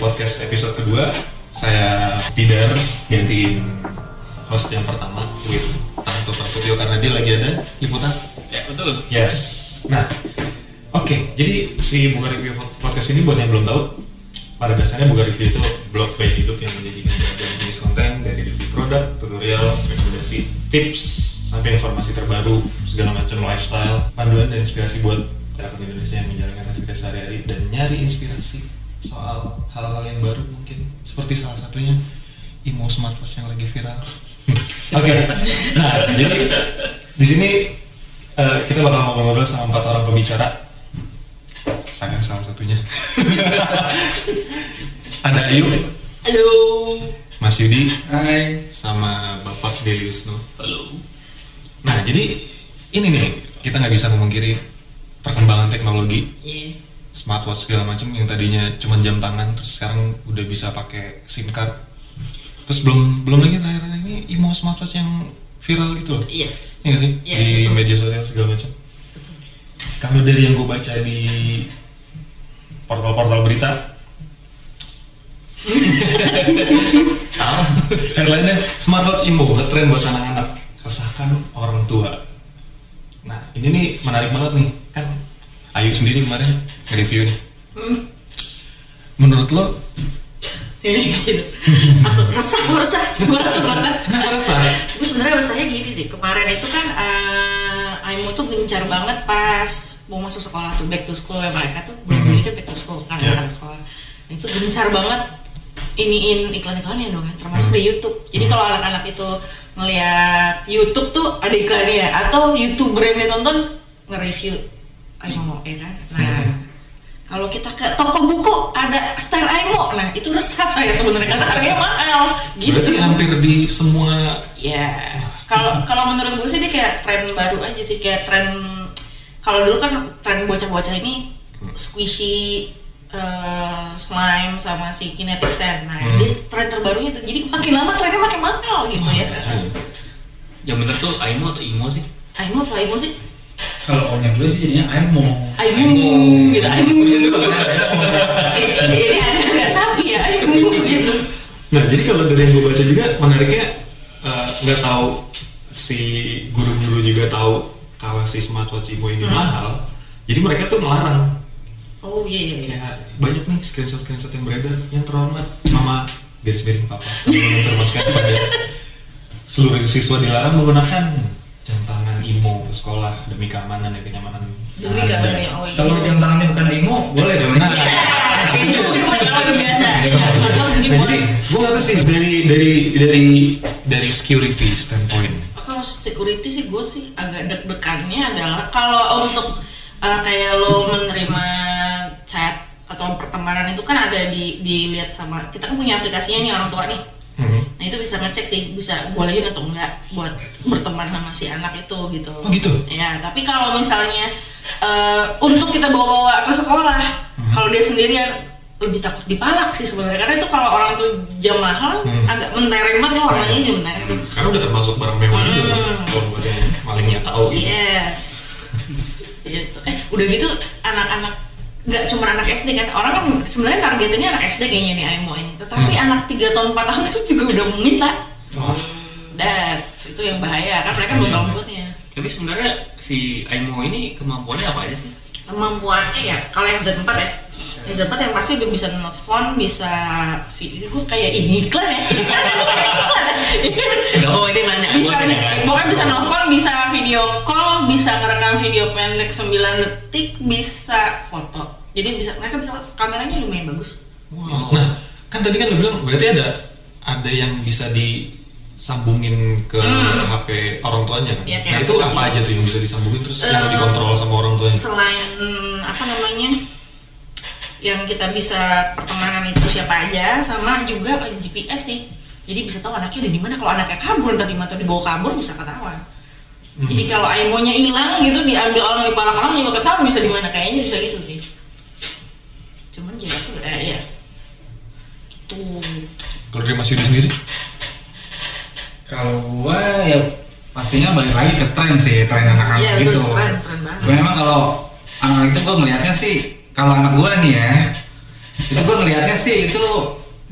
Podcast episode kedua Saya Tidar gantiin host yang pertama with Tanto Prasetyo karena dia lagi ada liputan Ya betul. Yes. Nah Oke, jadi si Buka Review Podcast ini buat yang belum tahu pada dasarnya Buka Review itu blog gaya hidup yang menjadikan berbagai jenis konten dari review produk, tutorial, rekomendasi, tips, sampai informasi terbaru, segala macam lifestyle, panduan dan inspirasi buat rakyat Indonesia yang menjalankan aktivitas sehari-hari dan nyari inspirasi soal hal-hal yang baru mungkin seperti salah satunya Imo smartwatch yang lagi viral. Oke, nah jadi di sini eh, kita bakal ngobrol-ngobrol sama empat orang pembicara. Saya salah satunya. Ada Ayu, Halo. Mas Yudi, Hai. sama Bapak Delius Nuh. Halo. Nah, jadi ini nih kita nggak bisa memungkiri perkembangan teknologi, Iya. Smartwatch segala macam yang tadinya cuma jam tangan, terus sekarang udah bisa pakai SIM card. Terus belum belum lagi terakhir ini Imo smartwatch yang viral gitu loh. Yes. Iya sih Iya, di betul. media sosial segala macam. Kalau dari yang gue baca di portal-portal berita, ah, headline-nya smartwatch Imo ngetren buat anak-anak, resahkan orang tua. Nah ini nih menarik banget nih kan Ayu sendiri kemarin nge-review nih. Hmm. Menurut lo gitu. Langsung resah, gue resah, gue langsung resah. kenapa resah? Gue sebenarnya resahnya gini sih. Kemarin itu kan eh Aimo tuh gencar banget pas mau masuk sekolah tuh back to school ya mereka tuh bulan. Juli kan back to school kan Yeah. anak sekolah. Nah, itu gencar banget iniin iklan-iklannya dong kan termasuk Mhm. di YouTube. Jadi kalau anak-anak itu ngelihat YouTube tuh ada iklannya atau YouTuber yang ditonton nge-review Aimo ya kan. Nah, kalau kita ke toko buku ada style Aimo, nah itu resah saya sebenarnya karena harganya mahal gitu. Berarti hampir di semua Ya, kalau kalau menurut gue sih dia kayak tren baru aja sih kayak tren kalau dulu kan tren bocah-bocah ini squishy eh, slime sama si kinetic sand. Nah, Hmm. dia tren terbarunya tuh. Jadi makin lama trennya makin mahal gitu ya. Yang bener tuh Aimo atau Imo sih? Aimo apa Aimo sih? Kalau omnya gue sih jadinya Aimo. Aimo gitu, Aimo. Ini ada ada sapi ya, Aimo gitu. Nah, jadi kalau dari yang gue baca juga menariknya eh, nggak tahu si guru-guru juga tahu kalau si smartwatch Imo ini Hmm. mahal. Jadi mereka tuh melarang. Oh iya iya iya. Kayak banyak nih screenshot-screenshot yang beredar yang terhormat Mama garis miring papa kami menginformasikan kepada seluruh siswa dilarang menggunakan jam tangan Imo ke sekolah demi keamanan dan kenyamanan. Demi kabar ya, oh iya. Kalau jam tangannya bukan Aimo, boleh dong. Nah, itu kalau biasa. Jadi gue nggak tahu sih dari dari dari dari security standpoint. kalau security sih gue sih agak deg-degannya adalah kalau untuk uh, kayak lo menerima chat atau pertemanan itu kan ada di dilihat sama kita kan punya aplikasinya nih orang tua nih Mhm. nah itu bisa ngecek sih bisa bolehin atau enggak buat berteman sama si anak itu gitu Oh, gitu? ya tapi kalau misalnya uh, untuk kita bawa-bawa ke sekolah kalau dia sendirian lebih takut dipalak sih sebenarnya karena itu kalau orang tuh jam mahal Hmm. agak mentereng banget ya warnanya juga mentereng tuh Karena udah termasuk barang mewah juga kan, Hmm. kalau buat yang malingnya tahu gitu. Yes. gitu. Eh, udah gitu anak-anak nggak cuma anak SD kan orang kan sebenarnya targetnya anak SD kayaknya nih Aimo ini tetapi Hmm. anak 3 tahun 4 tahun tuh juga udah meminta Oh. that's itu yang bahaya kan mereka belum Iya. tahu Tapi sebenarnya si Aimo ini kemampuannya apa aja sih? Kemampuannya ya kalau yang Z4 ya yang Z4 yang pasti udah bisa nelfon bisa video gue kayak ini iklan ya Oh ini nanya bisa pokoknya bisa nelfon, bisa video call, bisa ngerekam video pendek 9 detik, bisa foto. Jadi bisa mereka bisa kameranya lumayan bagus. Wow. Nah, kan tadi kan lu bilang berarti ada ada yang bisa disambungin ke Hmm. HP orang tuanya kan? Kayak nah itu apa aja tuh yang bisa disambungin terus yang Eh, dikontrol sama orang tuanya? Selain apa namanya yang kita bisa pertemanan itu siapa aja, sama juga GPS sih. Jadi bisa tahu anaknya ada di mana. Kalau anaknya kabur tadi atau dibawa kabur bisa ketahuan. Hmm. Jadi kalau Aimonya hilang gitu diambil orang di orang juga ketahuan bisa di mana. Kayaknya bisa gitu sih. Cuman jadi aku eh, ya gitu. Kalau dari Mas Yudi sendiri? Kalau gua ya pastinya balik lagi ke tren sih, tren anak-anak Iya gitu. banget. Gue memang kalau anak-anak itu gue ngelihatnya sih kalau anak gue nih ya itu gue ngelihatnya sih itu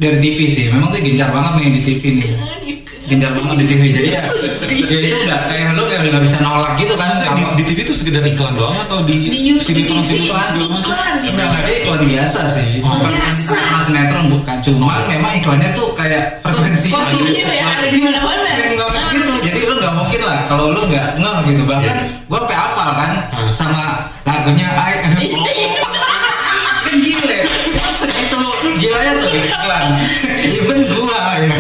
dari TV sih memang tuh gencar banget nih di TV nih gencar banget di TV jadi ya, ya itu udah kayak lo kayak nggak bisa nolak gitu kan Maksudnya di, di TV itu sekedar iklan doang atau di, Di YouTube, sinetron di TV, sinetron segala macam? enggak, dia iklan biasa sih. Oh. Bukan Biasa. iklan sinetron bukan. Cuma memang iklannya tuh kayak frekuensi. Gitu ya, ada di mana-mana. Sering banget gitu. Jadi lu nggak mungkin lah kalau lu nggak ngeh gitu. Bahkan Iya. gua sampai apal kan sama lagunya I gilanya tuh iklan. Even gua ya.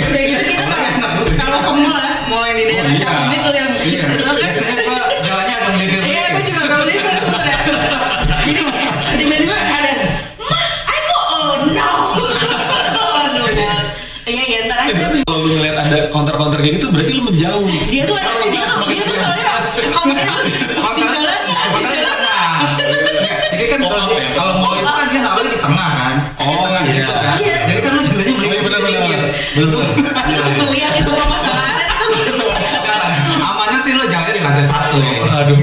Udah gitu kita kalau ke mall lah, mau yang di daerah iya. Cakung itu yang Iya. kan. Biasanya gua jalannya agak melipir. Iya, aku di itu ya. Jadi tiba-tiba ada, I mau, oh no. Aduh, iya iya ntar aja. kalau lu ngeliat ada counter-counter kayak gitu berarti lu menjauh. Dia tuh ada, dia tuh, dia tuh soalnya kontennya tuh dia naruh di tengah kan. Oh, di tengah iya. gitu kan. Iya. Jadi kan lu jalannya Oh, iya, melipir benar, benar. pinggir. Betul. Itu ngeliat itu mau masalahnya. Amannya sih lo jalannya di lantai satu. Aduh.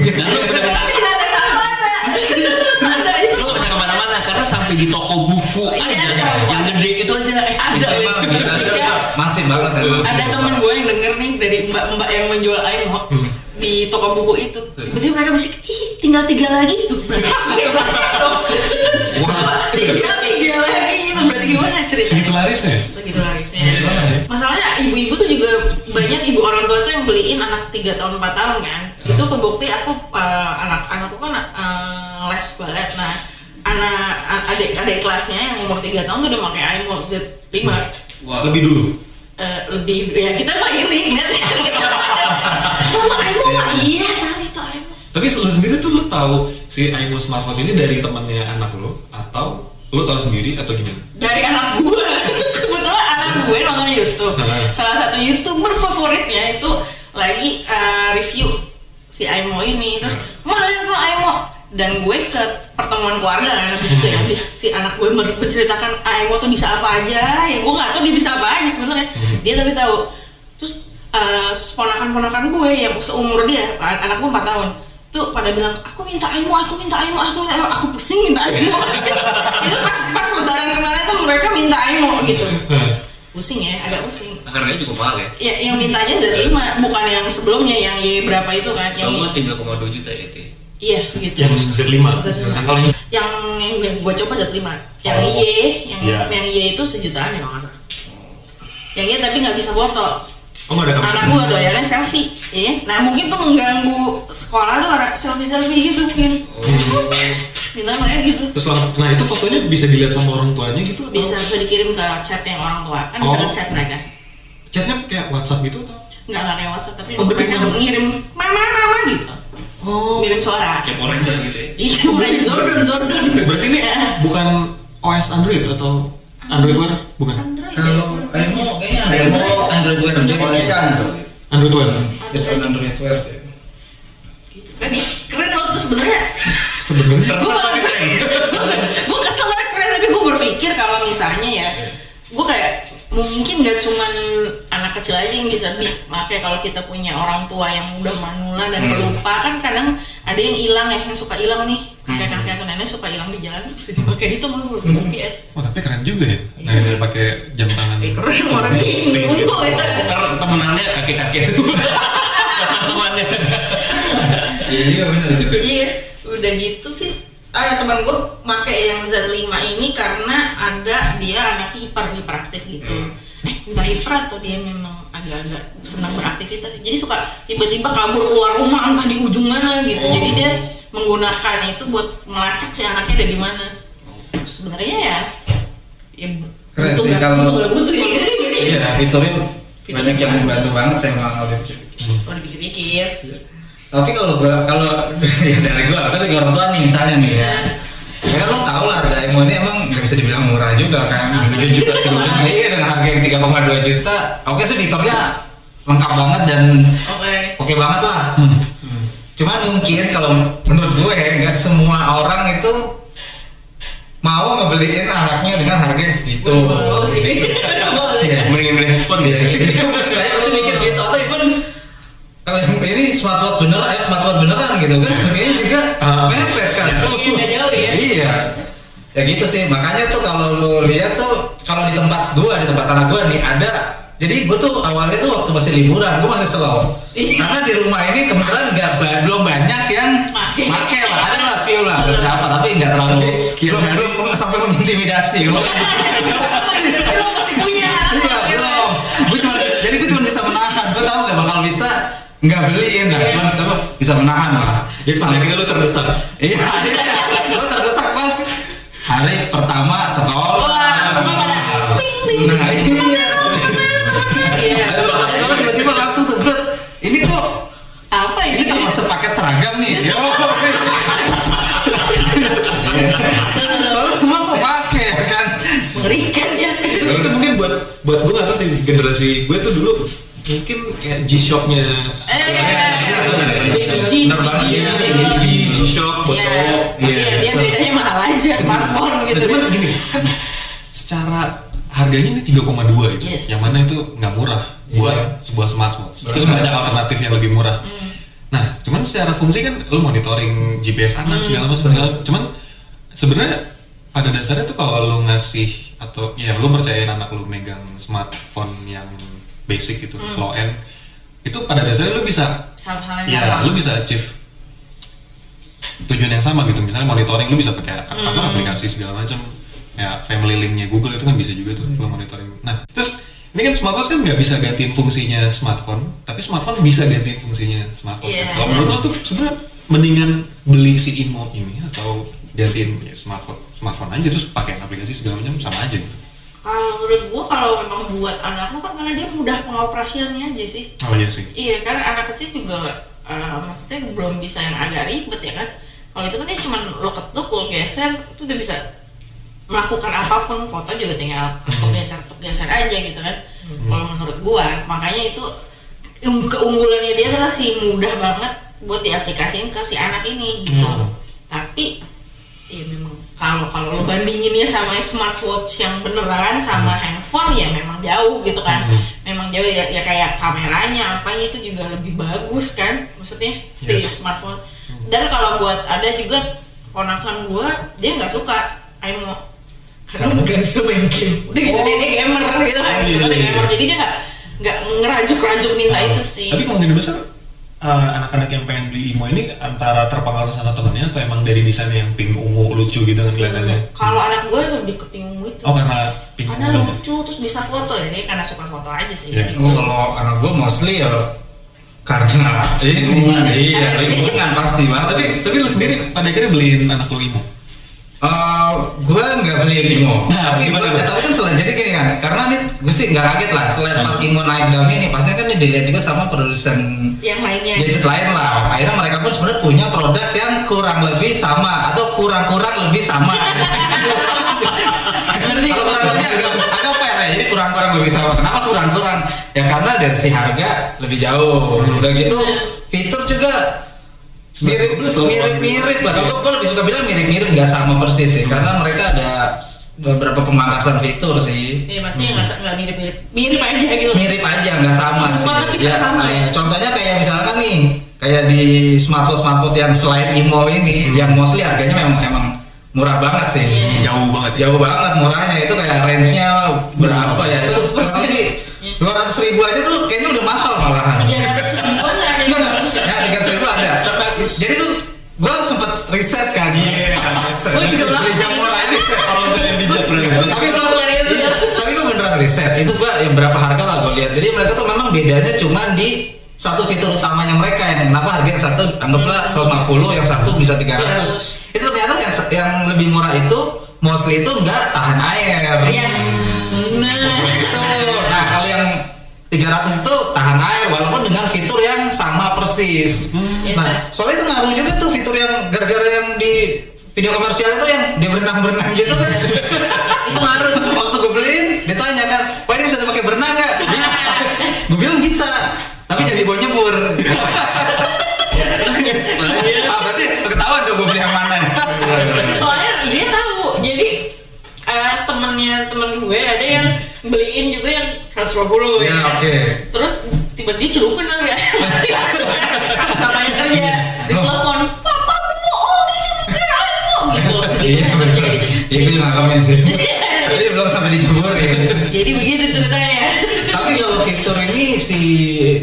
Sampai di toko buku Iya, aja ada. yang gede itu aja eh ada Masih banget masih. ada temen gue yang denger nih dari mbak-mbak yang menjual aimo Hmm. di toko buku itu tiba-tiba mereka bisik ih tinggal tiga lagi tuh coba tinggal tiga lagi itu berarti gimana cerita Segitu larisnya. segitu larisnya. Ya. masalahnya ibu-ibu tuh juga banyak ibu orang tua tuh yang beliin anak 3 tahun 4 tahun kan? Itu kebukti aku eh, anak anakku kan eh, les balet nah anak adik adik kelasnya yang umur 3 tahun tuh udah pakai aimo Z5 Wah. Lebih dulu. Eh, lebih ya kita mah iri lihat mama Aimo mah iya. tadi itu Aimo Tapi lu sendiri tuh lu tahu si Aimo Smartphone ini dari temannya anak lu atau lu tahu sendiri atau gimana? dari anak gue kebetulan anak gue nonton YouTube. Hmm. salah satu youtuber favoritnya itu lagi eh, review si Aimo ini. Terus ma lihat ma Aimo. Dan gue ke pertemuan keluarga kan habis itu ya habis si anak gue berceritakan Aimo tuh bisa apa aja. Ya gue nggak tahu dia bisa apa aja sebenarnya. Dia tapi tahu. Terus eh, ponakan-ponakan gue yang seumur dia an- anak gue 4 tahun tuh pada bilang aku minta Aimo aku minta Aimo aku minta Aimo aku pusing minta Aimo itu pas pas lebaran kemarin tuh mereka minta Aimo gitu. Pusing ya agak pusing. Harganya cukup mahal ya? Ya yang mintanya dari lima bukan yang sebelumnya yang Y berapa itu kan yang Setahu gua 3,2 juta ya itu iya segitu. Yang Z5. Z5. Nah, kalau yang yang gue coba Z5 yang Oh. Y yang Iya. yang Y itu sejutaan ya bang yang Y tapi nggak bisa foto oh ada anak gue doyannya selfie. Ya nah mungkin tuh mengganggu sekolah tuh karena selfie selfie gitu mungkin minta mereka gitu. Terus nah itu fotonya bisa dilihat sama orang tuanya gitu atau? Bisa bisa dikirim ke chat yang orang tua. Kan bisa Oh. ke chat mereka. Chatnya kayak WhatsApp gitu atau? nggak nggak kayak WhatsApp tapi Oh, mereka bukan- ngirim mama mama gitu. Oh. ngirim suara. Kayak Power Ranger gitu ya? Iya mulai Zordon Zordon. Berarti ini bukan OS Android atau Android Wear? Bukan. Android. Kalau ya. Aimo kayaknya Aimo Android Wear Koleksi biasa. Android. Android Wear. Biasa Android Wear. Gitu. keren ya keren loh tuh sebenarnya Sebenarnya gue gue kesel banget keren tapi gue berpikir kalau misalnya ya gue kayak mungkin gak cuman anak kecil aja yang bisa bi makanya kalau kita punya orang tua yang udah manula dan pelupa kan kadang ada yang hilang ya yang suka hilang nih. Kakek kakek atau nenek suka hilang di jalan bisa dipakai di itu menurut gue GPS Oh tapi keren juga ya. Nah, Iya. dia pakai jam tangan. eh keren orang bingung ya ntar temenannya kakek-kakek. Semua temannya Iya juga benar. Juga. jadi ya, udah gitu sih. Ada teman gue make yang Z5 ini karena ada dia anak hiper hiperaktif gitu. Eh entah hiper atau dia memang agak-agak senang beraktivitas. Jadi suka tiba-tiba kabur keluar rumah entah di ujung mana gitu. Oh. jadi dia menggunakan itu buat melacak si anaknya ada di mana. Sebenarnya ya ya Keren sih kalau- butuh butuh ya. Iya, fiturnya banyak yang membantu banget saya emang Olive. kalau dipikir-pikir. Tapi kalau gua kalau ya dari gua, aku sebagai orang tua nih misalnya nih ya. Ya kan lo tau lah harga Emo ini emang nggak bisa dibilang murah juga kan. 3 juta juga. Iya dengan harga yang 3,2 juta. Oke sih fiturnya lengkap banget dan oke oke banget lah. Cuman mungkin kalau menurut gue nggak semua orang itu mau ngebeliin anaknya dengan harga yang segitu. mau sih Mau sih. Iya. mendingin beli handphone gitu Kayak pasti mikir gitu kalau ini smartwatch beneran ya smartwatch beneran gitu kan. Harganya juga Ah. mepet kan. Iya, nggak jauh ya. iya. Ya gitu sih. Makanya tuh kalau lu lihat tuh kalau di tempat gua di tempat anak gua nih ada. Jadi gua tuh awalnya tuh waktu masih liburan gua masih slow. Iya. karena di rumah ini kebetulan nggak belum banyak yang make. lah. Ada lah view lah beberapa tapi nggak terlalu belum belum sampai mengintimidasi. Lo mesti punya iya belum. Gue cuma bisa- jadi gue cuma bisa menahan gue tahu gak bakal bisa nggak lah Iya. cuma tapi bisa menahan lah pada akhirnya lu terdesak. iya gue terdesak pas hari pertama sekolah. Wah, semua pada ting, ting, nah iya. Iya. sekolah tiba-tiba langsung tuh bro ini kok apa ini? ini termasuk paket seragam nih. Yo. soalnya semua kok pakai ya kan? Mengerikan ya. Itu, itu mungkin buat buat gue nggak tahu sih generasi gue tuh dulu mungkin kayak G-Shocknya. G-Shock. Buat Iya, cowok. Tapi Iya. ya dia bedanya mahal aja smartphone Nah, gitu cuman gini kan secara harganya ini 3,2 gitu. Yes. yang mana itu nggak murah buat Iya. sebuah smartwatch terus ada alternatif yang lebih murah. Hmm. nah cuman secara fungsi kan lu monitoring GPS anak Hmm. segala macam segala cuman sebenarnya pada dasarnya tuh kalau lu ngasih atau ya lu percayain anak lu megang smartphone yang basic gitu Hmm. low end itu pada dasarnya lu bisa sama hal yang ya sama. lu bisa achieve tujuan yang sama gitu misalnya monitoring lu bisa pakai apa Hmm. aplikasi segala macam ya family linknya Google itu kan bisa juga tuh lu monitoring nah terus ini kan smartwatch kan nggak bisa gantiin fungsinya smartphone tapi smartphone bisa gantiin fungsinya smartphone Iya. kalau menurut lo tuh sebenarnya mendingan beli si Imo ini atau gantiin ya, smartphone smartphone aja terus pakai aplikasi segala macam sama aja gitu kalau menurut gua kalau memang buat anak lu kan karena dia mudah pengoperasiannya aja sih oh iya sih Iya kan anak kecil juga eh, maksudnya belum bisa yang agak ribet ya kan. Kalau itu kan dia cuma lo ketuk lo geser itu udah bisa melakukan apa pun foto juga tinggal ketuk geser ketuk geser aja gitu kan. Kalau menurut gua makanya itu um- keunggulannya dia adalah si mudah banget buat diaplikasiin ke si anak ini gitu. Hmm. Tapi ya memang. Kalau kalau lo bandinginnya sama smartwatch yang beneran sama handphone ya memang jauh gitu kan. Hmm. memang jauh ya, ya kayak kameranya apanya itu juga lebih bagus kan. Maksudnya si Yes. smartphone. Dan kalau buat ada juga ponakan gua dia nggak suka. Aimo karena nggak bisa main game. Udah gitu dia, dia gamer gitu kan. Oh, iya, dia iya, gamer. iya. jadi dia nggak nggak ngerajuk-rajuk minta itu sih. Tapi kemungkinan uh, anak-anak yang pengen beli Imo ini antara terpengaruh sama temennya atau emang dari desainnya yang pink ungu lucu gitu kan kelihatannya? kalau anak gue lebih ke pingu itu Oh karena pink karena ungu. lucu terus bisa foto ya dia karena suka foto aja sih. Jadi- Oh, kalau anak gue mostly ya karena ini iya lingkungan pasti banget Tapi tapi lu sendiri pada akhirnya beliin anak lu Imo. Eh, gue nggak beli Imo, Nah, tapi gimana gua- tapi kan selain jadi gini kan, karena nih gue sih nggak kaget lah. Selain pas Imo naik daun ini, pastinya kan ini dilihat juga sama produsen yang lainnya gadget lain lah. Akhirnya mereka pun sebenarnya punya produk yang kurang lebih sama atau kurang-kurang lebih sama. Ngerti? Kalau kurang lebih agak agak fair ya. Jadi kurang-kurang lebih sama. Kenapa kurang-kurang? Ya karena dari si harga lebih jauh. Udah gitu fitur juga mirip 11, mirip mirip lah. Kalau gue lebih suka bilang mirip mirip nggak sama persis sih. Karena mereka ada beberapa pemangkasan fitur sih. Iya pasti nggak nggak mirip-mirip mirip aja gitu Mirip aja nggak sama sih. tapi nggak sama ya? Contohnya kayak misalkan nih kayak di smartphone smartphone yang selain Imo ini, yang mostly harganya memang emang murah banget sih. Iya. Jauh banget ya. Jauh banget murahnya itu kayak range-nya berapa ya? Itu dua ratus ribu aja tuh kayaknya udah mahal malahan. tiga ratus ribuan lah ada yang bagus ya Ya tiga ratus ribu ada. Bagus. Jadi tuh gue sempet riset kan. Iya. riset. Gua juga Beli jam murah ini. Kalau untuk yang dijat berarti. Tapi gue Bukan itu. iya, tapi gue beneran riset. Itu gue yang berapa harga lah gue lihat. Jadi mereka tuh memang bedanya cuma di satu fitur utamanya mereka yang kenapa harga yang satu anggaplah 150 yang satu bisa 300 itu ternyata yang yang lebih murah itu mostly itu enggak tahan air Iya. Nah, Itu. Nah, kalau yang 300 itu tahan air walaupun dengan fitur sama persis. Yes, Nah, yes. soalnya itu ngaruh juga tuh fitur yang gara-gara yang di video komersial itu yang dia berenang-berenang gitu kan. itu ngaruh. Waktu gue beliin, ditanya kan, "Wah, ini bisa dipakai berenang nggak?" Bisa. gue bilang bisa, tapi jadi bawa nyebur. ah, berarti ketahuan dong gue beli yang mana. Soalnya dia tahu. Jadi eh, temennya temen gue ada yang beliin juga yang 120 Ya, kan. oke. Terus tiba-tiba celupin lah ya. Langsung kan. Bapaknya kerja di telepon, "Papa bohong, ini bukan aku." gitu. Gitu. Iya, bener. Jadi, Ya gue juga ngalamin sih. Tapi belum sampai dijemur ya. Jadi begitu ceritanya. Tapi kalau fitur ini si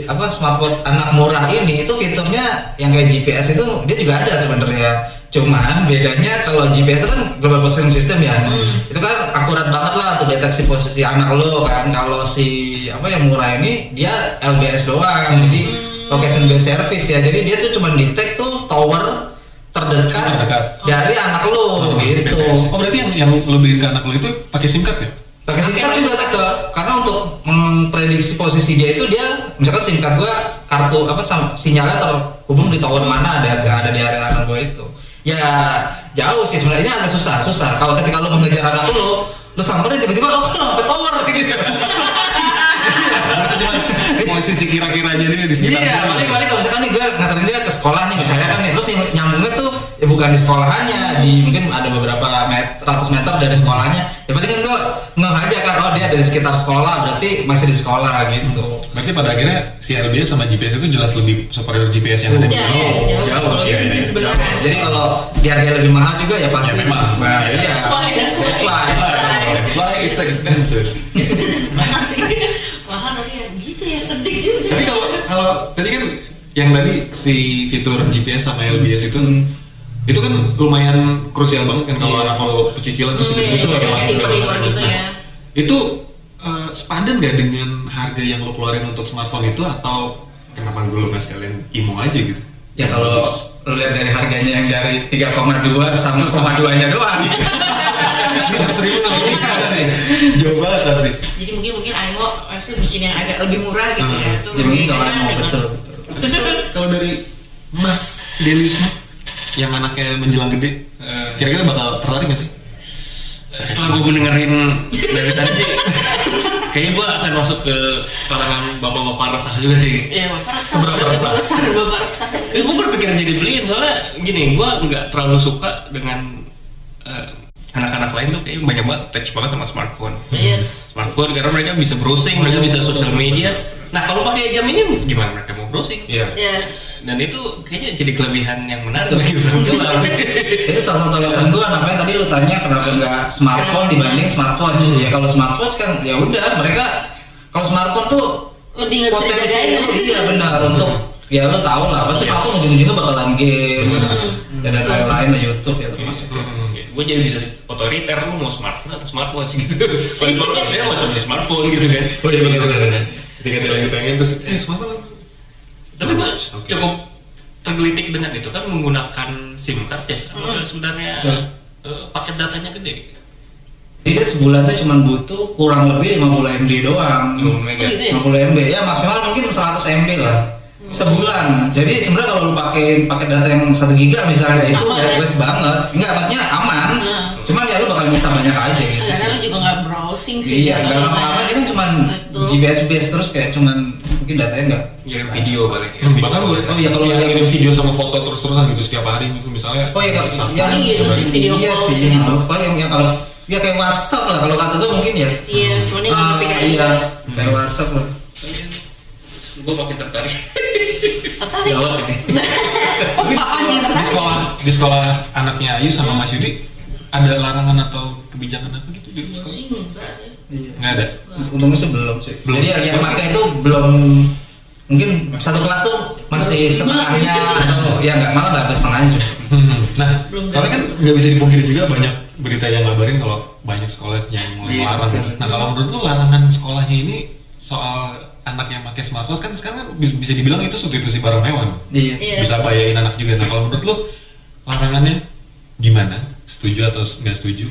apa smartwatch anak murah ini itu fiturnya yang kayak GPS itu dia juga ada sebenarnya. Cuman bedanya kalau GPS itu kan global positioning system ya. Itu kan akurat banget lah untuk deteksi posisi anak lo kan. Kalau si apa yang murah ini dia LBS doang. Jadi location based service ya. Jadi dia tuh cuma detect tuh tower terdekat, Terdekat. dari anak lo gitu. BTS. Oh berarti yang yang beliin ke anak lo itu pakai SIM card ya? Pakai SIM card juga tetap karena untuk memprediksi posisi dia itu dia misalkan SIM card gua kartu apa sinyalnya terhubung di tower mana ada ada di area anak gua itu. Ya jauh sih sebenarnya agak susah susah. Kalau ketika lu mengejar anak lu, lu samperin tiba-tiba oh kenapa tower gitu. Itu cuma posisi kira-kiranya dia di sekitar. Iya, paling paling kalau misalkan nih gue nganterin dia ke sekolah nih misalnya kan nih, terus yang nyambungnya tuh ya bukan di sekolahannya, di mungkin ada beberapa met, ratus meter dari sekolahnya. Ya paling kan gue ngeh aja kan, oh dia ada di sekitar sekolah, berarti masih di sekolah gitu. Berarti pada akhirnya si LBS sama GPS itu jelas lebih superior GPS yang ada di Ya, Oh, ya, jauh ini iya. beneran. Jadi kalau dia harga lebih mahal juga ya pasti. Ya, memang. Nah, Iya. iya. That's why, that's why. That's why. That's why it's expensive. Mahal sih. Mahal tapi ya gitu ya sedih juga. Tapi kalau kalau tadi kan yang tadi si fitur GPS sama LBS itu itu kan lumayan krusial banget kan kalau Iya. anak lo pecicilan terus Hmm, gitu iya, segala iya, segala impor-impor macam. gitu ya. Itu eh, sepadan gak dengan harga yang lo keluarin untuk smartphone itu atau kenapa dulu mas kalian imo aja gitu? Ya kalau lu lihat dari harganya yang dari 3,2 sama 0,2 nya doang. seribu tuh Iya sih. jauh banget pasti. Jadi mungkin mungkin Aimo pasti bikin yang agak lebih murah gitu ya. Hmm. Itu Ya mungkin kalau mau betul betul. Kalau dari Mas Delisma yang anaknya menjelang gede, Eh. kira-kira bakal tertarik gak sih? setelah gue mendengarin dari tadi kayaknya gue akan masuk ke kalangan bapak-bapak resah juga sih Iya, bapak resah. Seberapa resah? Besar bapak resah. Eh, gue berpikir jadi beliin soalnya gini gue nggak terlalu suka dengan eh, anak-anak lain tuh kayak banyak banget touch banget sama smartphone Yes. smartphone karena mereka bisa browsing mereka bisa sosial media nah kalau pakai jam ini gimana mereka mau browsing Iya. Yes. dan itu kayaknya jadi kelebihan yang menarik bagi orang tua sih. Itu salah satu alasan gue namanya tadi lu tanya kenapa nggak smartphone dibanding smartwatch. Ya kalau smartwatch kan ya udah mereka kalau smartphone tuh Lebih potensi ya. iya benar untuk ya lu tahu lah pasti Yes. aku ujung-ujungnya bakalan game dan lain-lain lah YouTube ya termasuk. Gue jadi bisa otoriter lu mau smartphone atau smartwatch gitu kalau smartphone dia masih beli smartphone gitu kan Oh iya benar benar. Ketika dia lagi pengen terus eh smartphone. tapi gue Oke. cukup tergelitik dengan itu kan menggunakan sim card ya apakah sebenarnya eh, paket datanya gede Jadi dia sebulan tuh cuma butuh kurang lebih 50 MB doang. 50 mega Oh, gitu ya? 50 MB ya maksimal mungkin 100 MB lah sebulan. Jadi sebenarnya kalau lu pakai pakai data yang 1 giga misalnya itu Aman, ya ya? best banget. Enggak maksudnya aman. Nah. Cuman ya lu bakal bisa banyak aja gitu. Karena lu juga nggak browsing sih. Iya, enggak lama-lama ini cuman Betul. GPS based terus kayak cuman mungkin datanya enggak. ngirim video paling ya, Hmm, video. bahkan gue Oh iya, kalau yang- ngirim video sama foto terus-terusan gitu setiap hari gitu misalnya. Oh iya kalau yang gitu sih, video iya call sih. gitu. Paling yang, yang kalau ya kayak WhatsApp lah kalau kata gue mungkin ya. Iya, cuma nggak Ah, aja. iya, kayak WhatsApp lah. Gue makin tertarik Tertarik. gawat ini Tapi di sekolah, di sekolah di sekolah anaknya Ayu sama Mas Yudi ada larangan atau kebijakan apa gitu di sekolah? sih enggak sih. Iya. Nggak ada. Untungnya sih belum sih. Belum. Jadi yang, pakai itu belum mungkin satu kelas tuh masih setengahnya atau ya nggak malah nggak habis setengahnya sih. Hmm. Nah, Belum soalnya kan nggak bisa dipungkiri juga banyak berita yang ngabarin kalau banyak sekolah yang mulai Iya, larang gitu. Nah, kalau menurut lu larangan sekolahnya ini soal anak yang pakai smartphone kan sekarang kan bis- bisa dibilang itu substitusi barang mewah. Iya. Iya. Bisa bayain anak juga. Nah, kalau menurut lu larangannya gimana? Setuju atau nggak setuju?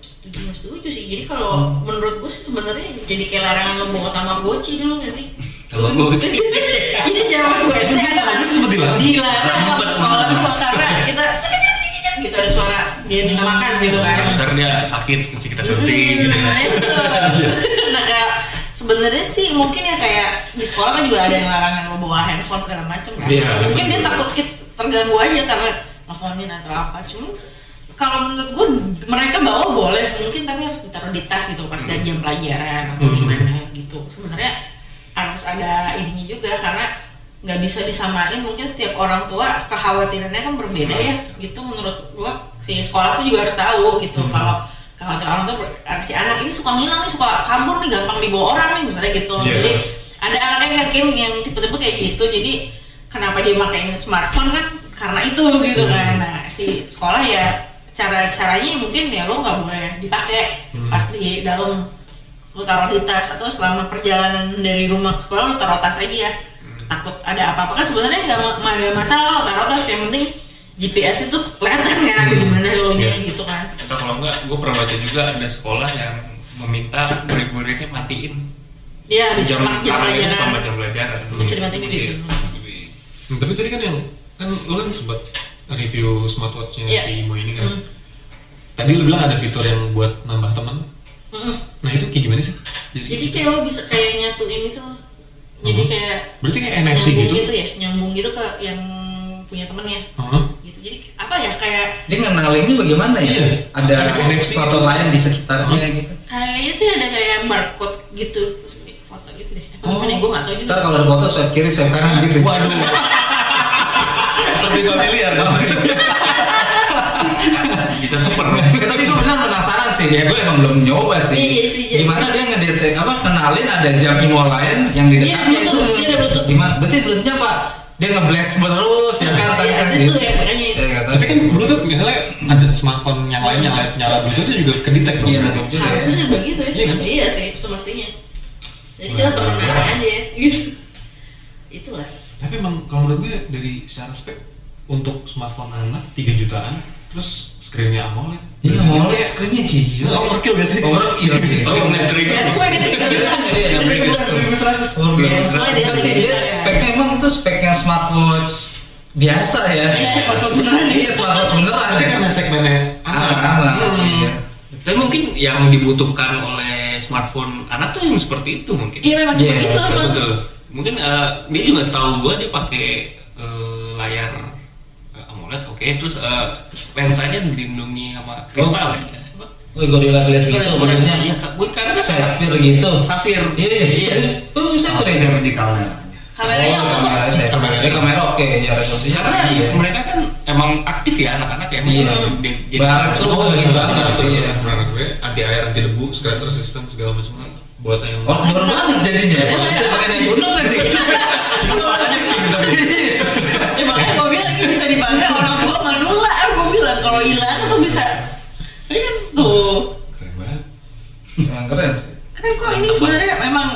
Setuju nggak setuju sih. Jadi kalau menurut gue sih sebenarnya jadi kayak larangan lo bawa tamagotchi dulu nggak sih? Tamagotchi. Jadi zaman gue SD ada kan Sempet dilarang? dilarang Sempet, waktu sekolah sempet. sekolah karena kita gitu ada suara dia minta makan gitu kan. ntar dia sakit mesti kita suntik gitu Nah itu. Nah kayak sebenarnya sih mungkin ya kayak di sekolah kan juga ada yang larangan lo bawa handphone segala macem kan. Iya, Ya, mungkin betul. dia takut kit- terganggu aja karena nelfonin atau apa. Cuma kalau menurut gue mereka bawa boleh mungkin tapi harus ditaruh di tas gitu pas ada jam pelajaran atau Hmm. gimana gitu. Sebenarnya harus ada ininya juga karena nggak bisa disamain mungkin setiap orang tua kekhawatirannya kan berbeda ya gitu menurut gua si sekolah tuh juga harus tahu gitu kalau orang ah, si anak ini suka ngilang nih suka kabur nih gampang dibawa orang nih misalnya gitu. Iya. jadi ada anak yang mungkin yang tipe-tipe kayak gitu. Jadi kenapa dia makain smartphone kan? Karena itu gitu kan. Nah si sekolah ya cara caranya mungkin ya lo nggak boleh dipakai pas di dalam lo taruh di tas atau selama perjalanan dari rumah ke sekolah lo taruh tas aja ya. Takut ada apa-apa. Kan sebenarnya nggak masalah lo taruh tas yang penting GPS itu kelihatan kan ada di mana lo nya Iya. gitu kan atau kalau enggak gue pernah baca juga ada sekolah yang meminta murid-muridnya matiin Iya, di jam pas jam pelajaran. jam pelajaran dulu Bisa dimatiin Masih- gitu. Hmm, tapi tadi kan yang kan lo kan sempat review smartwatchnya Iya. si Mo ini kan. Hmm. Tadi lo bilang ada fitur yang buat nambah teman. Mm-mm. Nah itu kayak gimana sih? Jadi kayak lo bisa kayak nyatuin itu jadi Hmm. kayak berarti kayak NFC nyambung gitu? ya nyambung gitu ke yang punya temennya Hah? gitu jadi apa ya kayak Dia ngenalinnya bagaimana ya? Iya. Ada NFC suatu gitu. lain di sekitarnya Hah? gitu. kayaknya sih ada kayak barcode gitu terus foto gitu deh apa Oh. gue nggak tahu juga Ntar kalau ada foto swipe kiri swipe kanan gitu. Waduh. Seperti familiar kan? bisa super Ya, tapi gue benar penasaran sih ya gue emang belum nyoba sih. Iya sih, jadi- Gimana dia ngedetek apa kenalin ada jam imo lain yang di Iya, dekatnya itu. Bluetooth, dia ada Bluetooth. Gimana? Berarti bluetoothnya apa? Dia ngeblast terus ya kan? Iya, tak, tak, itu ya, Tapi kan Bluetooth misalnya ada smartphone yang lain yang lain nyala Bluetoothnya juga kedetek dong. Iya, berarti. juga. harusnya sih begitu ya Iya kan? iya sih semestinya jadi kita temenan aja ya gitu itulah Tapi emang kalau menurut gue dari secara spek untuk smartphone anak 3 jutaan terus screennya AMOLED. Iya, kayak- screennya gila. Overkill gak sih? Overkill sih. Oh, Snapdragon. that's why dia tiga juta Iya, Snapdragon 2100. Overkill. That's why dia ya. speknya emang itu speknya smartwatch biasa ya. Iya, smartwatch beneran. Iya, smartwatch beneran. Tapi karena segmennya anak-anak. Hmm. Iya. tapi mungkin yang dibutuhkan oleh smartphone anak tuh yang seperti itu mungkin iya memang cuma Iya, gitu Betul. Mungkin eh, dia juga setahu gua dia pakai eh, layar eh, AMOLED, oke. Terus eh, lensanya dilindungi sama kristal ya. Apa? Wih, Gorilla Glass gitu Gorilla maksudnya. Iya, bukan kan Sapphire gitu. Safir. Iya, iya. Iya. Terus bisa Kamera di kameranya. Kameranya oh, kamera saya. Kamera. Oke ya resolusinya. Karena iya. mereka kan emang aktif ya anak-anak ya. Iya. Di- jadi- Barat tuh Oh, iya banget. Iya. Menurut gue anti air, anti debu, scratch resistant segala macam buat yang Oh, baru banget jadinya. Iya, Bisa pakai naik gunung kan nih. ya makanya gue bilang ini bisa dipakai orang tua manula gue bilang kalau hilang tuh bisa ini kan tuh keren banget. Emang keren sih. keren kok ini sebenarnya memang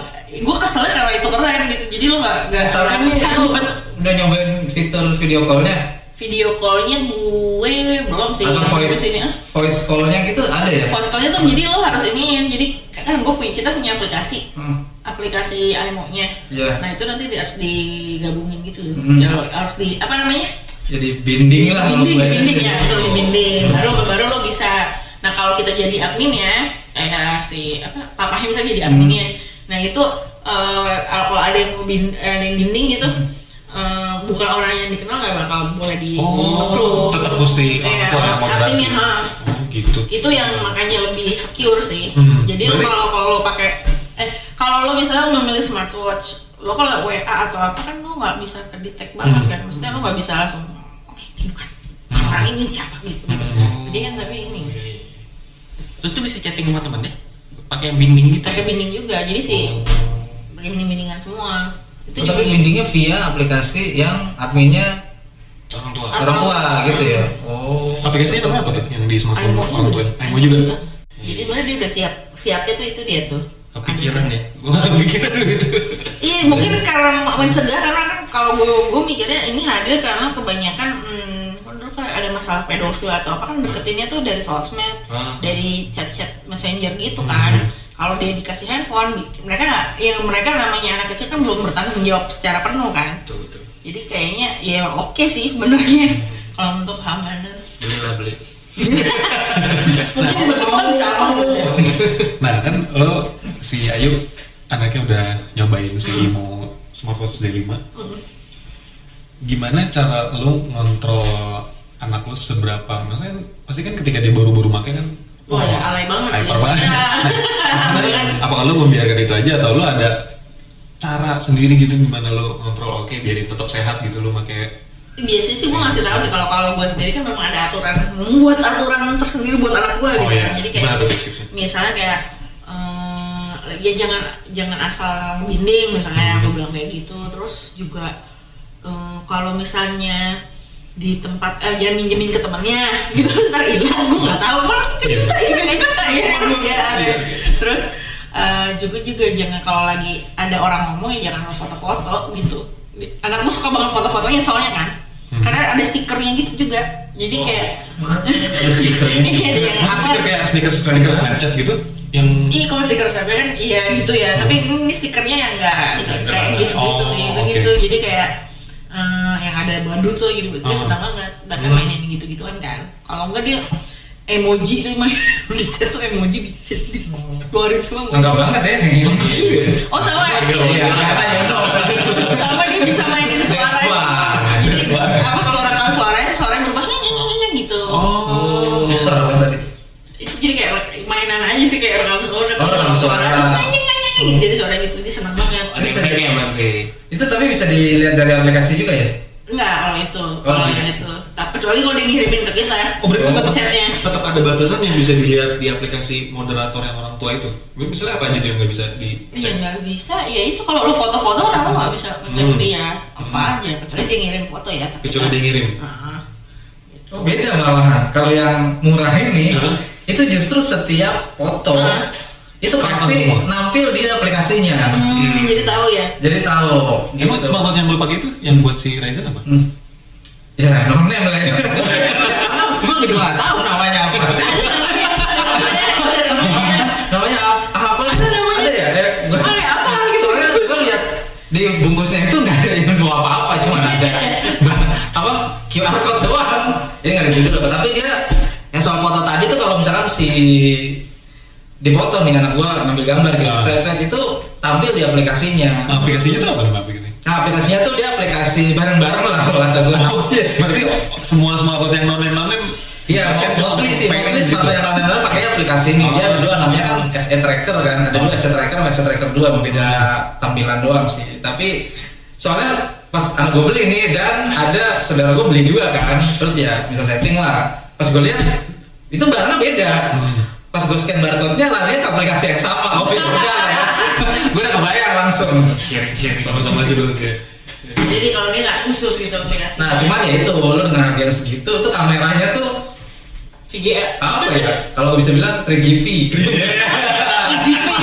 gue keselnya karena itu keren gitu. Jadi lo nggak nggak ini buat udah nyobain fitur video call-nya? Video callnya gue belum sih. Atau voice Di sini, ah. voice call-nya gitu ada ya? voice callnya tuh jadi lo harus iniin. Jadi kan gue punya kita punya aplikasi. Hmm. aplikasi IMO-nya Iya. nah itu nanti harus digabungin gitu loh. Hmm. Jadi harus di apa namanya? Jadi binding lah binding kalau gue. binding ya betul di binding. Baru baru lo bisa. Nah kalau kita jadi admin ya kayak si apa papahnya misalnya jadi adminnya nah itu eh, kalau ada yang mau bin, ada yang binding gitu eh, bukan orang yang dikenal nggak bakal boleh di Oh, approve. tetap mesti orang Iya, tua yang moderasi. adminnya, ha. Oh, gitu. itu yang makanya lebih secure sih Hmm, jadi kalau kalau lo pakai eh kalau lo misalnya memilih smartwatch lo kalau WA atau apa kan lo nggak bisa kedetek banget Hmm. kan maksudnya lo nggak bisa langsung oke ini bukan bukan orang ini siapa gitu, gitu. Hmm. jadi kan tapi ini Terus tuh bisa chatting sama temennya pakai binding gitu. pakai binding juga jadi sih pakai binding bindingan semua itu Oh, juga tapi bindingnya via aplikasi yang adminnya Orang tua. Orang tua gitu ya. Oh. Aplikasinya namanya apa tuh yang di smartphone orang tua? juga Aimo juga. jadi sebenarnya dia udah siap siapnya tuh itu dia tuh Kepikiran ya. Gua gak kepikiran gitu. Iya mungkin karena mencegah karena kan kalau gue gue mikirnya ini hadir karena kebanyakan hmm, kan ada masalah pedofil atau apa kan deketinnya tuh dari sosmed, Ah. dari chat-chat messenger gitu kan. Kalau dia dikasih handphone, mereka nggak, yang mereka namanya anak kecil kan belum bertanggung jawab secara penuh kan. Betul betul. Jadi kayaknya ya oke sih sebenarnya kalau untuk beli. Mungkin bisa apa? Nah kan lo si Ayu anaknya udah nyobain si Imo smartwatch D5 Gimana cara lo ngontrol anak lo seberapa? Maksudnya pasti kan ketika dia baru-baru makai kan Wah ya alay banget sih. banget. Ya. Nah, apakah lo membiarkan itu aja atau lo ada cara sendiri gitu gimana lo kontrol oke biarin tetap sehat gitu lo pakai biasanya sih gue ngasih tahu sih kalau kalau gue sendiri kan memang ada aturan membuat aturan tersendiri buat anak gue gitu oh ya kan jadi kayak tuh misalnya kayak eh, ya jangan jangan asal binding misalnya aku bilang kayak gitu terus juga eh, kalau misalnya di tempat eh, jangan minjemin ke temannya gitu ntar hilang. Gue nggak tahu. Kan Iya. kita ya ya terus eh, juga juga jangan kalau lagi ada orang ngomong ya jangan foto-foto gitu. Anak gue suka banget foto-fotonya soalnya kan. Karena ada stikernya gitu juga. Jadi Oh. kayak Ada stikernya. yang apa kayak stiker stiker Snapchat gitu? Yang Iya kalau stiker saya kan iya gitu ya, tapi ini stikernya yang enggak kayak gift gitu Oh, sih, itu oke. gitu. Jadi kayak eh, yang ada badut tuh gitu, dia Oh. senang banget. Dan Hmm. mainin gitu-gituan kan. Kalau enggak dia emoji tuh main di chat tuh emoji di chat di keluarin semua. Lengkap banget ya yang ini. Oh sama ya? Sama dia bisa mainin. Suara. Jadi Suara. apa kalau rekam suaranya, suaranya berubah gitu. Oh, suara apa tadi? Itu jadi kayak mainan aja sih kayak rekam, oh, rekam, Oh, rekam suara. gitu. Jadi suara gitu dia senang banget. Ada yang berarti. Itu tapi bisa dilihat dari aplikasi juga ya? Enggak, kalau itu, Oh, kalau iya. yang itu. Tapi kecuali kalau dia ngirimin ke kita. Oh berarti tetap chatnya. tetap ada batasan yang bisa dilihat di aplikasi moderator yang orang tua itu. Misalnya apa aja yang nggak bisa di Ya nggak bisa, ya itu kalau lu foto-foto orang lu nggak bisa ngecek Hmm. dia apa aja, kecuali dia ngirim foto ya. ke kecuali kita. dia ngirim. Ah, gitu. Oh, beda malahan. Kalau yang murah ini, Hah? itu justru setiap foto Hah? Itu pasti semua. nampil di aplikasinya. Hmm, jadi tahu ya. Jadi tahu. Emang gitu. smartphone yang lo pakai itu yang buat si Ryzen apa? Hmm. Ya, non name lah ya. Gue juga nggak tahu namanya apa. namanya apa? Apa? Ada namanya. Ada ya? ya Cuma ada apa gitu. Soalnya gue lihat di bungkusnya itu nggak ada yang bawa apa-apa, cuma ada apa QR code doang. Jadi nggak ada judul apa. Tapi dia yang soal foto tadi tuh kalau misalkan si dipoto nih anak gua ngambil gambar gitu, Ah. saya lihat itu tampil di aplikasinya. Nah, aplikasinya itu apa nama aplikasi? Nah aplikasinya tuh dia aplikasi bareng-bareng lah kalau kata gua. Oh, berarti semua semua aplikasi yang non non Iya, mostly sih, mostly smartphone yang lain-lain pakai aplikasi ini. Dia Oh. dulu namanya kan SE Tracker kan, ada dua SE Tracker sama SE Tracker 2, beda tampilan doang sih. Tapi soalnya pas anak gue beli nih dan ada saudara gue beli juga kan, terus ya minta setting lah. Pas gue lihat itu barangnya beda. Hmm. Pas gue scan barcode-nya larinya ke aplikasi yang sama. Oh, beda lah ya. gue udah kebayang langsung. Sharing sharing. sama-sama aja dulu kayak. Jadi kalau dia nggak khusus gitu aplikasi. Nah, cuman ya itu lo dengan harga yang segitu tuh kameranya tuh VGA. apa ya? Kalau bisa bilang 3GP. GP.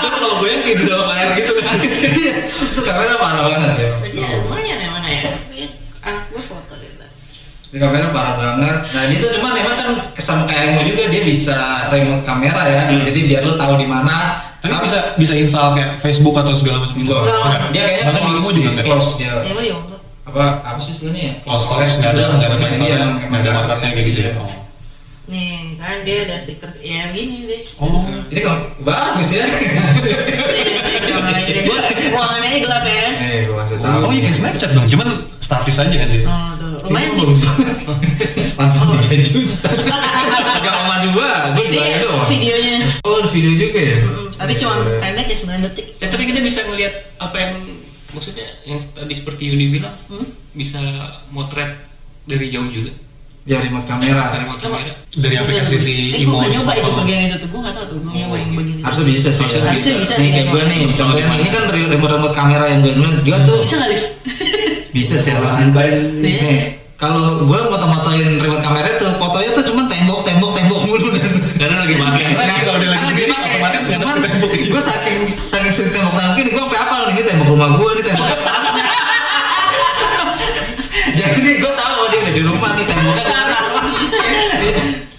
Itu kalau gue yang kayak di dalam air gitu kan. itu kamera parah banget sih. Jadi ya, lumayan ya mana ya. Anak gue foto gitu. Ini kamera parah banget. Nah ini tuh cuman emang kan sama kayak Emo juga dia bisa remote kamera ya. Jadi biar lo tahu di mana. Tapi bisa bisa install kayak Facebook atau segala macam itu. Dia kayaknya Bahkan di close, juga enggak. close dia. Apa apa sih istilahnya ya? Close storage nggak ada nggak ada Iya, install nggak ada marketnya kayak gitu ya. Oh. Nih kan dia ada stiker ya begini deh. Oh. Ini kalau bagus ya. Kameranya dia gua ruangannya gelap ya. Eh, gua kasih tahu. Oh iya kayak Snapchat dong, cuman statis aja kan dia. Oh tuh, lumayan sih. bagus banget. Langsung Oh. 3 juta. Enggak sama dua, Ini dua doang. videonya. Oh, ada video juga ya? Mm, tapi cuma pendek ya 9 detik. Ya, tapi kita bisa ngelihat apa yang maksudnya yang tadi seperti Yuni bilang Hmm? bisa motret dari jauh juga Ya remote kamera. dari remote kamera. Dari aplikasi si Eh, Imo. gue nyoba itu bagian itu tuh, gue gak tau tuh, gue nyoba yang bagian itu. Harusnya bisa sih. Harusnya ya. Harusnya bisa Nih kayak gue nih, contohnya ini kan remote remote kamera yang gue bilang dia tuh Bisa gak, Liv? Bisa sih harusnya. Iya. Nih, kalau gue moto-motoin remote kamera tuh fotonya tuh cuma tembok tembok tembok mulu dan Karena lagi pakai. Lagi kalau dia lagi begini, otomatis nggak cuman gue saking saking sering tembok tembok ini gue sampai nih, ini tembok rumah gue ini tembok kelasnya jadi nih gue tahu oh, dia udah di rumah nih temboknya Seharusnya bisa ya.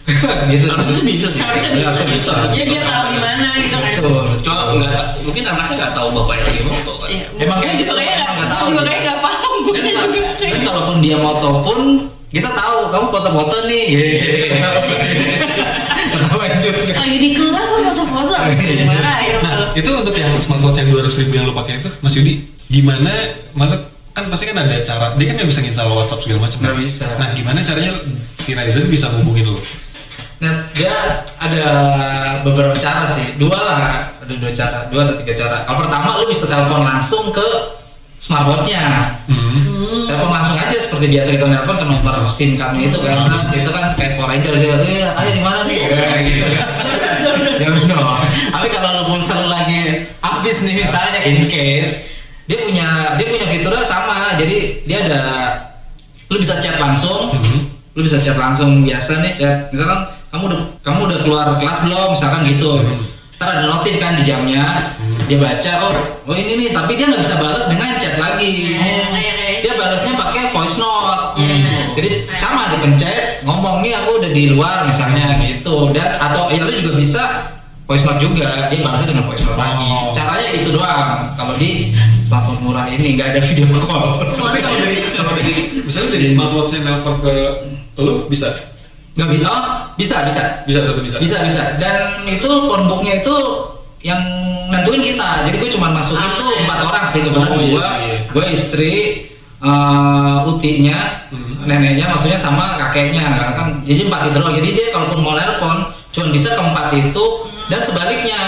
gitu Harusnya bisa sih. Seharusnya Iya, bisa. harusnya bisa. Ya biar tahu di mana gitu kan. Cuma enggak mungkin anaknya nggak tahu bapaknya lagi moto kan. Iya, Emang gue kayak juga gitu, kayak nggak nggak tahu. tahu. juga kayak kayak. kalaupun dia moto pun kita tahu kamu foto-foto nih ketahuan juga Lagi di kelas lo foto-foto. Iya. Marahin Nah, itu untuk yang smartwatch yang 200 ribu yang lo pakai itu, Mas Yudi, gimana? Maksud kan pasti kan ada cara, dia kan nggak bisa install WhatsApp segala macam. Nggak bisa. Nah, gimana caranya si Ryzen bisa ngubungin lo? Nah, dia ada beberapa cara sih. Dua lah. ada dua cara dua atau tiga cara kalau pertama lu bisa telepon langsung ke smartphone-nya Hmm. Telepon langsung aja seperti biasa kita telepon ke nomor SIM card itu kan. Terus itu kan kayak Power Ranger gitu eh ayo di mana nih? Kayak gitu. kan ya benar. Tapi kalau lu pulsa lu lagi habis nih misalnya in case dia punya dia punya fiturnya sama. Jadi dia ada lu bisa chat langsung. Mhm. lu bisa chat langsung biasa nih chat. Misalkan kamu udah kamu udah keluar kelas belum? Misalkan gitu. Hmm. ntar ada notif kan di jamnya. Dia baca oh oh ini nih. Tapi dia nggak bisa balas dengan chat lagi. Kayak- Hmm. jadi sama dipencet ngomong nih aku udah di luar misalnya gitu dan atau ya lu juga bisa voice note juga dia balasnya dengan voice note lagi Oh. caranya itu doang kalau di smartphone murah ini nggak ada video call Tapi kalau dari kalau dari misalnya dari smartwatch yang nelpon ke lu bisa nggak bisa oh, bisa bisa bisa tetap bisa. bisa bisa dan itu phonebooknya itu yang nentuin kita jadi gue cuma masuk Ah, itu iya. empat orang sih kebetulan Oh, iya, gue iya. gue istri eh, utinya Hmm. neneknya maksudnya sama kakeknya karena kan jadi empat itu doang jadi dia kalaupun mau telepon cuma bisa ke empat itu dan sebaliknya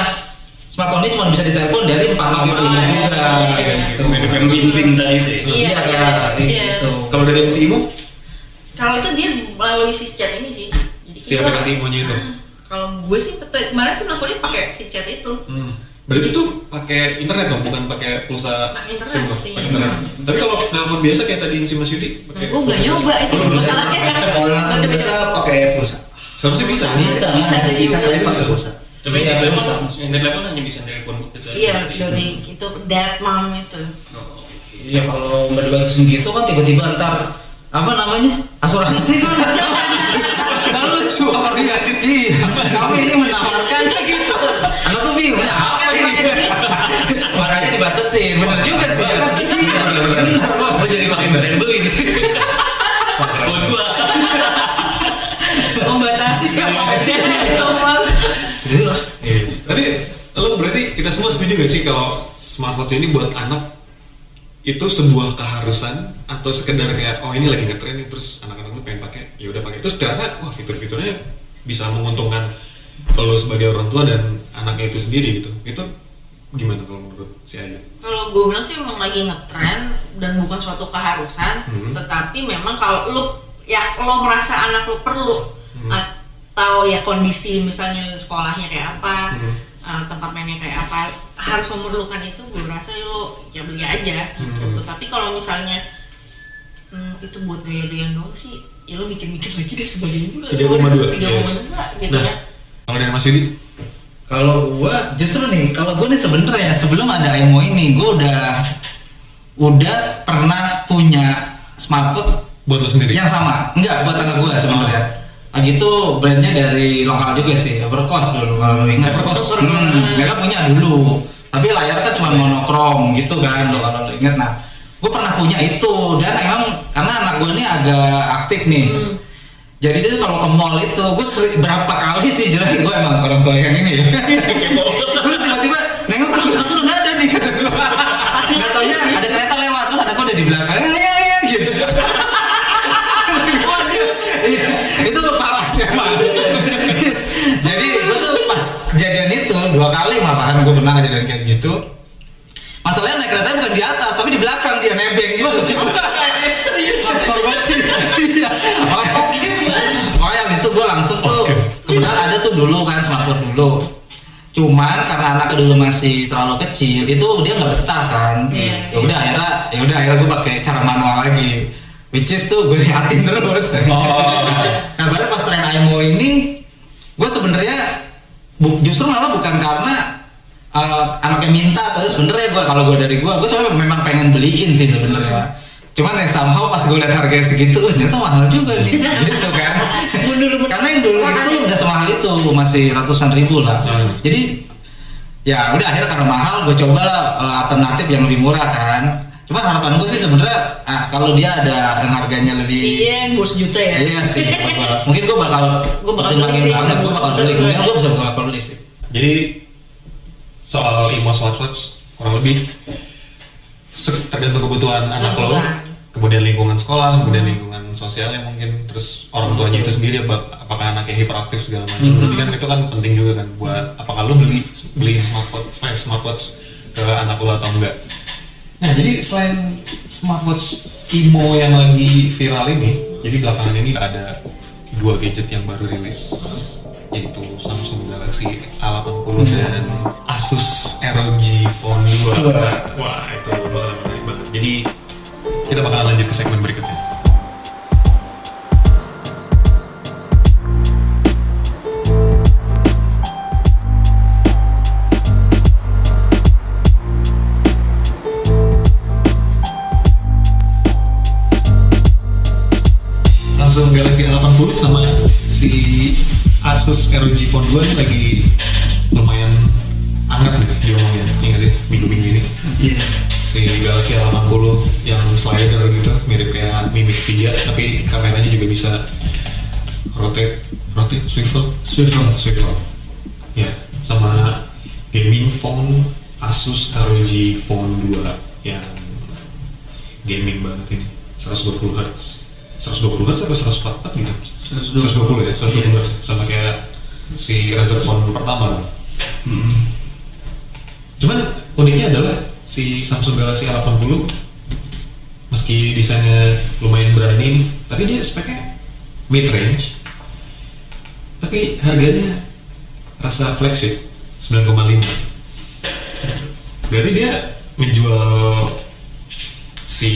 smartphone ini cuma bisa ditelepon dari empat nomor ini iya, juga iya, gitu. Bimbing tadi ya. Iya, Iya, iya, kayak iya. gitu. Kalau dari si Imo, Kalau itu dia melalui si chat ini sih. Jadi si aplikasi Imonya itu. Ah, Kalau gue sih kemarin sih nelfonnya pakai si chat itu. Hmm. Berarti tuh pakai internet dong, bukan pakai pulsa Pakai internet SIM, pastinya. pakai internet. Tapi kalau nelpon biasa kayak tadi si Mas Yudi, Nah, pakai gue nggak nyoba itu masalahnya. Kalau coba-coba. biasa pakai pulsa. Seharusnya bisa. Bisa. Bisa, Bisa tapi pakai pulsa. Tapi yang telepon, bisa. yang telepon hanya bisa telepon gitu. Iya dari itu dad mom itu. Iya kalau nggak dibatasin gitu kan tiba-tiba ntar apa namanya asuransi kan nggak lucu iya kamu ini menawarkan gitu anak tuh bingung "Ini apa ini makanya dibatasin bener juga sih ya kan iya bener jadi makin beli nih. Buat gua. Membatasi siapa aja. Jadi, ah, Iya. Tapi lo berarti kita semua setuju gak sih kalau smartwatch ini buat anak itu sebuah keharusan atau sekedar kayak oh ini lagi ngetren nih terus anak-anak lu pengen pakai ya udah pakai terus ternyata wah fitur-fiturnya bisa menguntungkan lo sebagai orang tua dan anaknya itu sendiri gitu itu gimana kalau menurut si Ayu? Kalau gue bilang sih memang lagi ngetren dan bukan suatu keharusan, Hmm. tetapi memang kalau lu ya lo merasa anak lu perlu Hmm. atau ya kondisi misalnya sekolahnya kayak apa, Hmm. eh, tempat mainnya kayak apa harus memerlukan itu, gue rasa lo ya beli aja. Hmm. Gitu. Tapi kalau misalnya hmm, itu buat gaya-gayaan doang sih, ya lo mikir-mikir lagi deh sebagai ibu. 3,2, tiga yes. gitu Nah, kan. kalau dari Mas Yudi kalau gua justru nih kalau gua nih sebenernya sebelum ada emo ini gua udah udah pernah punya smartphone buat lo sendiri? yang sama enggak buat anak gua sebenarnya lagi itu brandnya dari lokal juga sih Evercost dulu kalau lu ingat Evercost. hmm, mereka punya dulu tapi layar kan cuma monokrom gitu kan lo kalau lu ingat nah gue pernah punya itu. Dan emang karena anak gue ini agak aktif nih. Hmm. jadi dia tuh kalau ke mall itu gue sering berapa kali sih jelas gue emang orang tua yang ini. Ya gue tiba-tiba nengok aku tuh nggak ada nih kata gue nggak taunya ada kereta lewat. Terus anakku udah di belakang ya ya gitu. Iya, itu parah sih emang. Jadi gue tuh pas kejadian itu dua kali malahan gue pernah kejadian kayak gitu masalahnya naik kereta bukan di atas tapi di belakang dia nebeng gitu. Serius? Iya. Oke makanya abis itu gue langsung tuh kebetulan ada tuh dulu kan smartphone dulu. Cuman karena anaknya dulu masih terlalu kecil itu dia nggak betah kan. Iya. ya udah akhirnya ya udah akhirnya gue pakai cara manual lagi. Which is tuh gue liatin terus. Nah baru pas tren IMO ini gue sebenarnya bu- justru malah bukan karena uh, anaknya minta atau sebenarnya gue kalau gue dari gue gue sebenarnya memang pengen beliin sih sebenarnya cuman yang somehow pas gue lihat harganya segitu "Oh, ternyata mahal juga nih. Gitu kan. Karena yang dulu itu nggak semahal itu masih ratusan ribu lah. Hmm. jadi ya udah akhirnya karena mahal gue coba lah uh, alternatif yang lebih murah kan. Cuma harapan gue sih sebenarnya ah, kalau dia ada yang harganya lebih Iya, bos juta ya. Iya sih, mungkin gue bakal Gua bakal beli banget, gue bakal beli, gua. mungkin gue bisa bakal beli sih. Jadi soal Imo smartwatch kurang lebih. Tergantung kebutuhan anak lo, kemudian lingkungan sekolah, kemudian lingkungan sosialnya mungkin, terus orang tuanya itu sendiri apa- apakah anaknya hiperaktif segala macam. Berarti kan itu kan penting juga kan buat apakah lu beli beli smartwatch smartwatch ke anak lu atau enggak. Nah, jadi selain smartwatch Imo yang lagi viral ini, jadi belakangan ini ada dua gadget yang baru rilis yaitu Samsung Galaxy A80 dan Asus ROG Phone 2. Wah, itu masalah menarik banget. Jadi kita bakalan lanjut ke segmen berikutnya. Samsung Galaxy A80 sama si Asus ROG Phone 2 ini lagi lumayan hangat nih diomongin, iya nggak sih? Minggu-minggu ini. Iya. si Galaxy A80 yang slider gitu mirip kayak Mi Mix 3 tapi kameranya juga bisa rotate rotate swivel? Swivel. swivel. Ya sama gaming phone Asus ROG Phone 2 yang gaming banget ini 120 Hz 120 Hz atau 144 gitu? 120 ya 120 Hz sama kayak si Razer Phone pertama. Kan Cuman uniknya adalah si Samsung Galaxy A80 meski desainnya lumayan berani, tapi dia speknya mid range. Tapi harganya rasa flagship 9,5. Berarti dia menjual si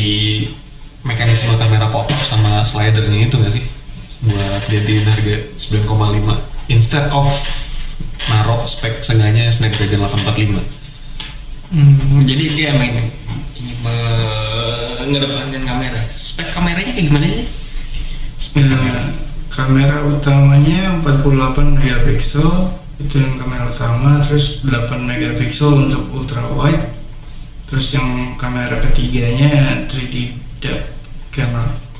mekanisme kamera pop-up sama slidernya itu nggak sih? Buat gantiin harga 9,5 instead of naruh spek seenggaknya Snapdragon 845 Hmm, jadi dia main ini mengedepankan kamera. Spek kameranya kayak gimana sih? spek kamera Nah, kamera utamanya 48 megapiksel itu yang kamera utama terus 8 megapiksel untuk ultra wide terus yang kamera ketiganya 3D depth camera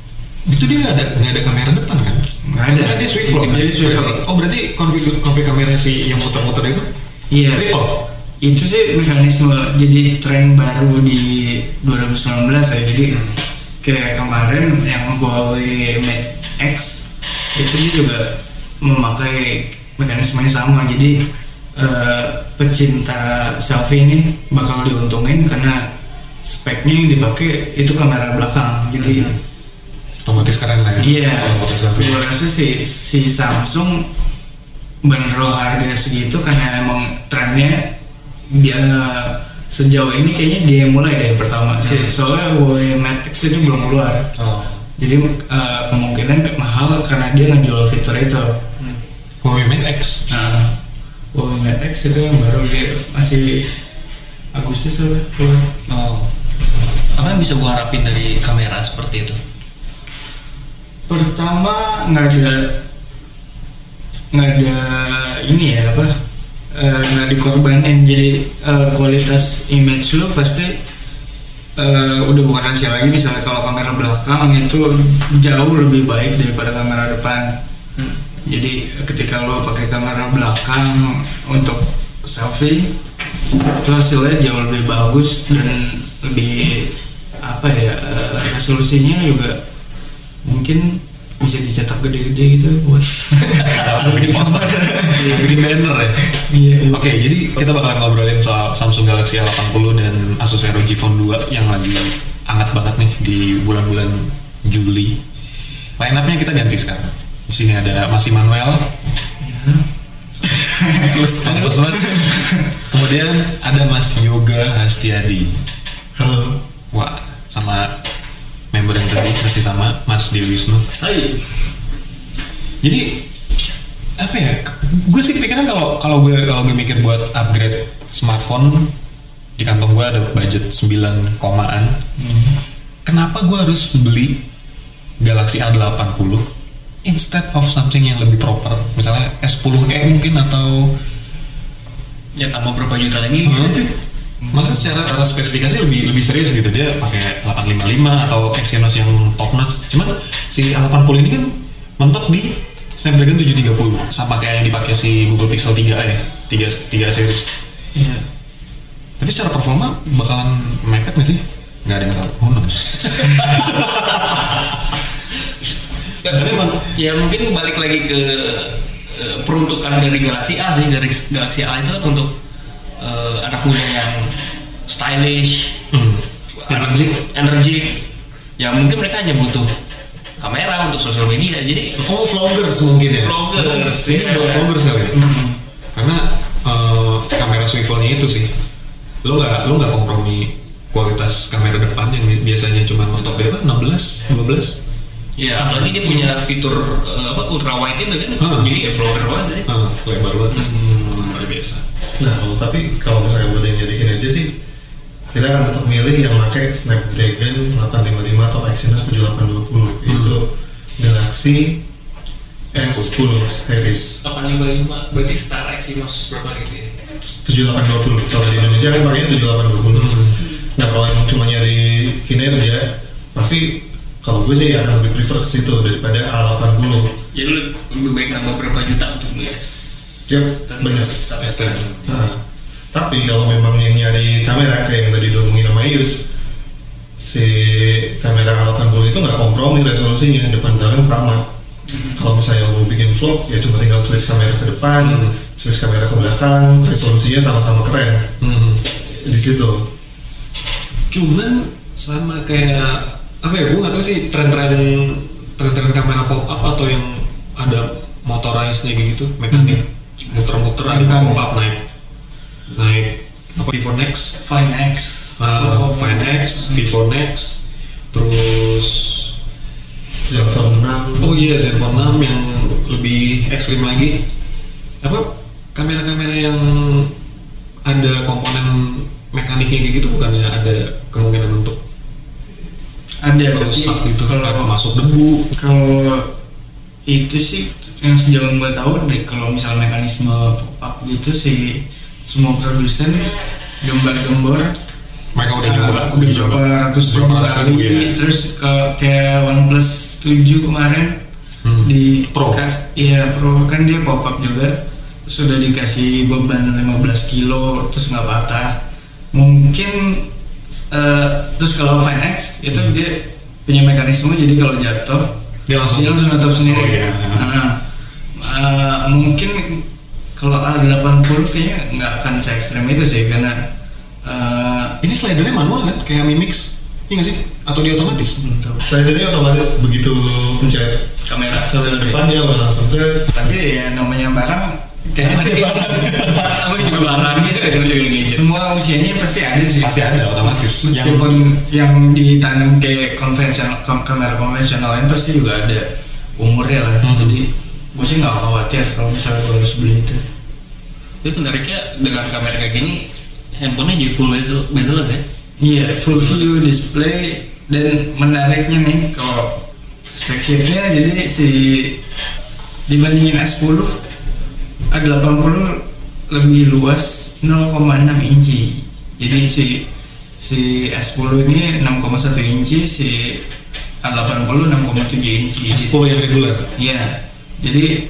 itu dia nggak ada nggak ada kamera depan kan? Nggak ada. Kan dia swivel jadi swivel oh berarti konfig konfig kamera si yang muter-muter itu? Iya. Triple. Itu sih mekanisme jadi tren baru di 2019 ya. Jadi kayak kemarin yang Huawei Mate X itu dia juga memakai mekanisme yang sama. Jadi eh, pecinta selfie ini bakal diuntungin karena speknya yang dipakai itu kamera belakang jadi otomatis keren lah ya. Iya, gue rasa si si Samsung beneran harga segitu karena emang trennya dia sejauh ini kayaknya dia yang mulai dari pertama. Sih soalnya Huawei Mate X itu belum keluar. Oh. jadi eh, kemungkinan mahal karena dia ngejual fitur itu. Huawei Mate X. Nah Huawei Mate X itu yang baru dia masih Agustus apa keluar Oh. Apa yang bisa gua harapin dari kamera seperti itu? pertama nggak ada nggak ada ini ya apa eh, nggak dikorbanin jadi eh, kualitas image lu pasti eh, udah bukan rahasia lagi misalnya kalau kamera belakang itu jauh lebih baik daripada kamera depan Hmm. jadi ketika lo pakai kamera belakang untuk selfie itu hasilnya jauh lebih bagus dan lebih apa ya eh, resolusinya juga mungkin bisa dicetak gede-gede gitu buat bikin poster bikin banner ya iya Oke, jadi kita bakalan ngobrolin soal Samsung Galaxy A80 dan Asus ROG Phone 2 yang lagi hangat banget nih di bulan-bulan Juli. Line up-nya kita ganti sekarang. Di sini ada Mas Immanuel. Terus banget. Kemudian ada Mas Yoga Hastiadi. halo Wah, sama member yang tadi masih sama Mas Dewi Wisnu. Hai. Jadi apa ya? Gue sih pikiran kalau kalau gue kalau gue mikir buat upgrade smartphone di kantong gue ada budget 9 komaan. Kenapa gue harus beli Galaxy A80 instead of something yang lebih proper, misalnya S10e mungkin atau Ya tambah berapa juta lagi? Masa secara spesifikasi lebih lebih serius gitu dia pakai 855 atau Exynos yang top notch. Cuman si A80 ini kan mentok di Snapdragon 730 sama kayak yang dipakai si Google Pixel 3a ya, 3 3 series. iya Tapi secara performa bakalan mepet nggak sih? nggak ada yang tahu who knows Ya, Tapi emang- ya mungkin balik lagi ke eh, peruntukan dari Galaxy A sih. Dari Galaxy A itu kan untuk eh, anak muda yang stylish, hmm. energi. Energi. Ya mungkin mereka hanya butuh kamera untuk sosial media. Jadi oh vloggers mungkin ya? Vloggers, ini iya. buat vloggers kali ya? Karena eh, kamera swivelnya itu sih. Lo nggak lo nggak kompromi kualitas kamera depan yang biasanya cuma mentok berapa 16 12 ya apalagi dia punya fitur eh, apa ultra wide itu kan. Hmm. Jadi ya vlogger banget sih. ah lebar banget. Hmm, luar biasa. Nah, kalau tapi kalau misalnya buat yang nyari kinerja sih kita akan tetap milih yang pakai Snapdragon 855 atau Exynos 7820 itu Galaxy S10 series. 855 berarti setara Exynos berapa gitu ya? 7820 kalau di Indonesia kan pakainya 7820 nah kalau emang cuma nyari kinerja pasti kalau gue sih akan lebih prefer ke situ daripada A80 Jadi lu lebih baik nambah berapa juta untuk beli S. Bener. Satu S10. Nah, tapi kalau memang yang nyari kamera kayak yang tadi diomongin sama Ius si kamera A80 itu nggak kompromi resolusinya depan belakang sama kalau misalnya mau bikin vlog ya cuma tinggal switch kamera ke depan switch kamera ke belakang resolusinya sama-sama keren hmm. di situ cuman sama kayak apa ya gue nggak tahu sih tren-tren tren-tren kamera pop up atau yang ada motorized nya gitu mekanik. Muter-muter ada pop up naik. Naik apa Vivo Nex Fine X. Uh, Fine X Vivo Nex terus Zenfone 6 oh iya Zenfone 6 yang lebih ekstrim lagi. Apa kamera-kamera yang ada komponen mekaniknya kayak gitu bukannya ada kemungkinan untuk ada rusak gitu kalau kalau masuk debu. Kalau itu sih yang sejauh yang gue tahu deh kalau misal mekanisme pop up gitu sih semua produsen gembar-gembor. Mereka udah uh, nyoba udah coba. ratus ribu kali. ya. Terus ke kayak OnePlus 7 kemarin Hmm. di Pro. kas- iya pro. Kan dia pop up juga sudah dikasih beban 15 kilo terus nggak patah. Mungkin eh, terus kalau Fine X itu Hmm. dia punya mekanisme jadi kalau jatuh dia langsung dia langsung nutup sendiri Oh, iya. Nah, eh, mungkin kalau A80 kayaknya nggak akan se ekstrem itu sih karena eh, ini slidernya manual kan kayak Mi Mix iya nggak sih atau dia otomatis. Slidernya otomatis begitu lu pencet kamera. kamera depan dia langsung tapi ya namanya barang kayaknya sih Apa juga barang? Gitu kan juga gadget. semua usianya pasti ada sih. Pasti ada otomatis. Meskipun yang, ditanam kayak konvensional kam- kamera konvensional lain pasti juga ada umurnya lah. Hmm. jadi gue sih nggak khawatir kalau misalnya gue harus beli itu. Tapi menariknya dengan kamera kayak gini, handphonenya jadi full bezel, bezel ya. iya full view display dan menariknya nih kalau spek sheetnya jadi si dibandingin S10 A80 lebih luas 0,6 inci jadi si si S10 ini 6,1 inci si A80 6,7 inci S10 yang reguler Iya, jadi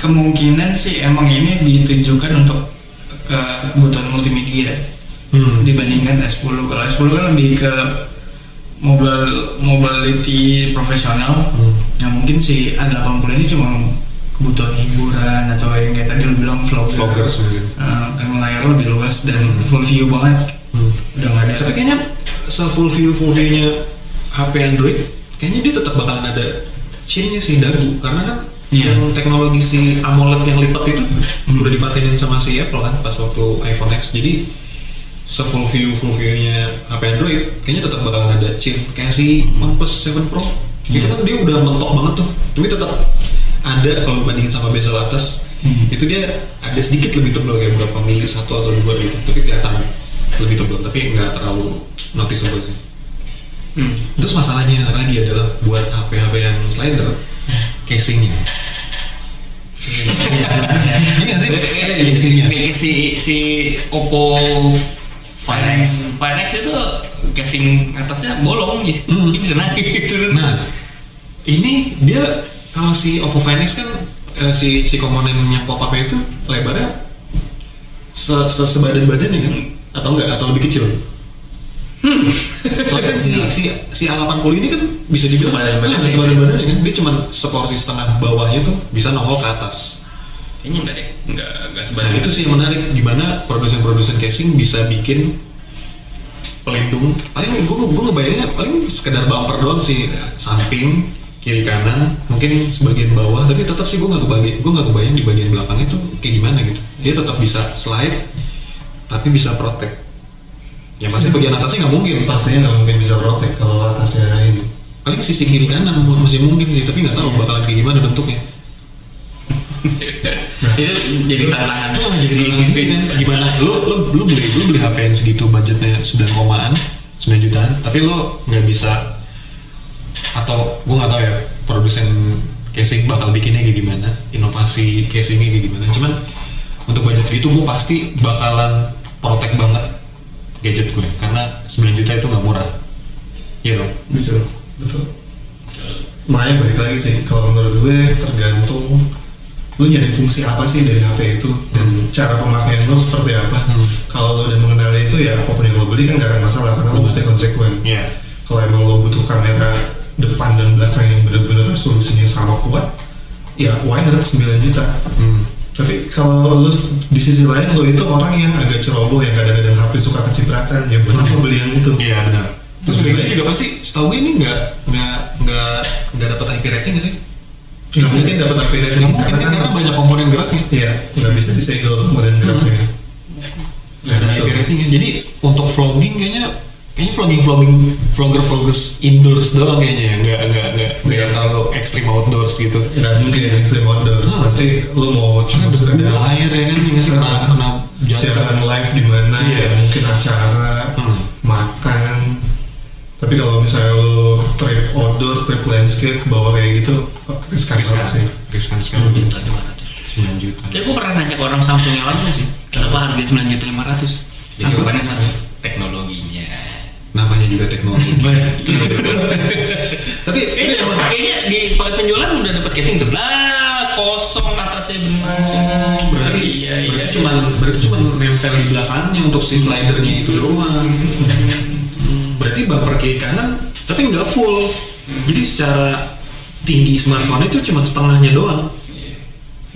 kemungkinan sih emang ini ditujukan untuk ke kebutuhan multimedia hmm. dibandingkan S10. Kalau S10 kan lebih ke mobile mobility profesional. Hmm. Nah mungkin si A80 ini cuma kebutuhan hiburan atau yang kayak tadi lu bilang vlogger. vloggers mungkin karena layar lo lebih luas dan full view banget. hmm. Udah nggak ada. tapi kayaknya se full view full view nya HP Android kayaknya dia tetap bakalan ada cirinya sih dagu karena kan Iya. yang teknologi si AMOLED yang lipat itu Hmm. udah dipatenin sama si Apple kan pas waktu iPhone X jadi se full view full view nya HP Android kayaknya tetap bakalan ada ciri kayak si OnePlus 7 Pro itu Iya. kan dia udah mentok banget tuh tapi tetap ada kalau bandingin sama bezel atas Hmm. itu dia ada sedikit lebih tebal kayak berapa mili satu atau dua gitu tapi kelihatan lebih tebal tapi nggak terlalu noticeable sih Hmm. terus masalahnya lagi adalah buat HP-HP yang slider casingnya iya sih casingnya Kayak si si Oppo Find X, Find X itu casing atasnya bolong jadi Hmm. bisa naik turun. nah ini dia kalau si Oppo Find X kan eh, si si komponen yang pop up itu lebarnya se, se sebadan badannya kan? Atau enggak? Atau lebih kecil? Soalnya kan si si si A80 ini kan bisa dibilang Sebadan-badannya. nah, sebadan-badannya kan? Dia cuma seporsi setengah bawahnya tuh bisa nongol ke atas. Kayaknya enggak deh, enggak enggak Nah sebanyak itu sih yang menarik. Gimana produsen-produsen casing bisa bikin pelindung. Paling gue gue ngebayanginnya paling sekedar bumper doang sih. Samping kiri kanan mungkin sebagian bawah tapi tetap sih gue nggak kebayang gue nggak kebayang di bagian belakangnya tuh kayak gimana gitu. Dia tetap bisa slide tapi bisa protect. Ya pasti bagian atasnya nggak mungkin. Pastinya nggak mungkin bisa protect kalau atasnya ini. Paling sisi kiri kanan masih mungkin sih tapi nggak tahu bakalan kayak gimana bentuknya. Itu jadi tantangan Itu lah jadi tantangan gimana? Lu lu lu beli lu beli HP yang segitu budgetnya 9 komaan 9 jutaan tapi lu nggak bisa atau gua nggak tahu ya produsen casing bakal bikinnya kayak gimana inovasi casingnya kayak gimana. Cuman untuk budget segitu gue pasti bakalan protect banget gadget gue karena 9 juta itu nggak murah. Iya dong? Betul betul. Makanya balik lagi sih kalau menurut gue tergantung lu nyari fungsi apa sih dari HP itu dan cara pemakaian lu seperti apa. Hmm. kalau lu udah mengenali itu ya apa pun yang lo beli kan gak akan masalah karena lo mesti konsekuen Iya. Kalau emang lo butuh kamera depan dan belakang yang bener-bener resolusinya sama kuat ya why not 9 juta hmm. tapi kalau lu di sisi lain lo itu orang yang agak ceroboh yang kadang-kadang HP suka kecipratan ya buat apa beli yang itu Iya benar. Terus udah gitu juga pasti setahu gue ini nggak nggak nggak nggak dapat IP rating sih? nggak mungkin dapat HP rating Nggak mungkin kan karena banyak komponen geraknya. Iya, nggak bisa disegel tuh kemudian geraknya. Nggak ada IP ratingnya. Jadi untuk vlogging kayaknya kayaknya vlogging vlogging vlogger vloggers indoors doang kayaknya ya. nggak nggak nggak nggak yang terlalu ekstrim outdoors gitu. Nggak mungkin yang extreme outdoor. Ah. Pasti lu mau Karena cuma sekedar air ya kan nggak sih kena kena siaran live di mana, Iya. ya mungkin acara, Hmm. makan. Tapi kalau misalnya lu trip outdoor, trip landscape, bawa kayak gitu, oh, riskan sih. riskan 9 sekali. juta 500 9 juta. Tapi gue pernah nanya ke orang Samsungnya langsung sih Kenapa harga 9 juta 500 Jadi Apa? jawabannya satu Teknologinya Namanya juga teknologi. Tapi Kayaknya, kayaknya di paket penjualan udah dapet casing tuh. Lah kosong atasnya benar berarti Iya iya berarti cuman berarti cuman nempel di belakangnya untuk si slidernya itu doang. Berarti bumper kiri kanan tapi nggak full. Jadi secara tinggi smartphone itu cuma setengahnya doang.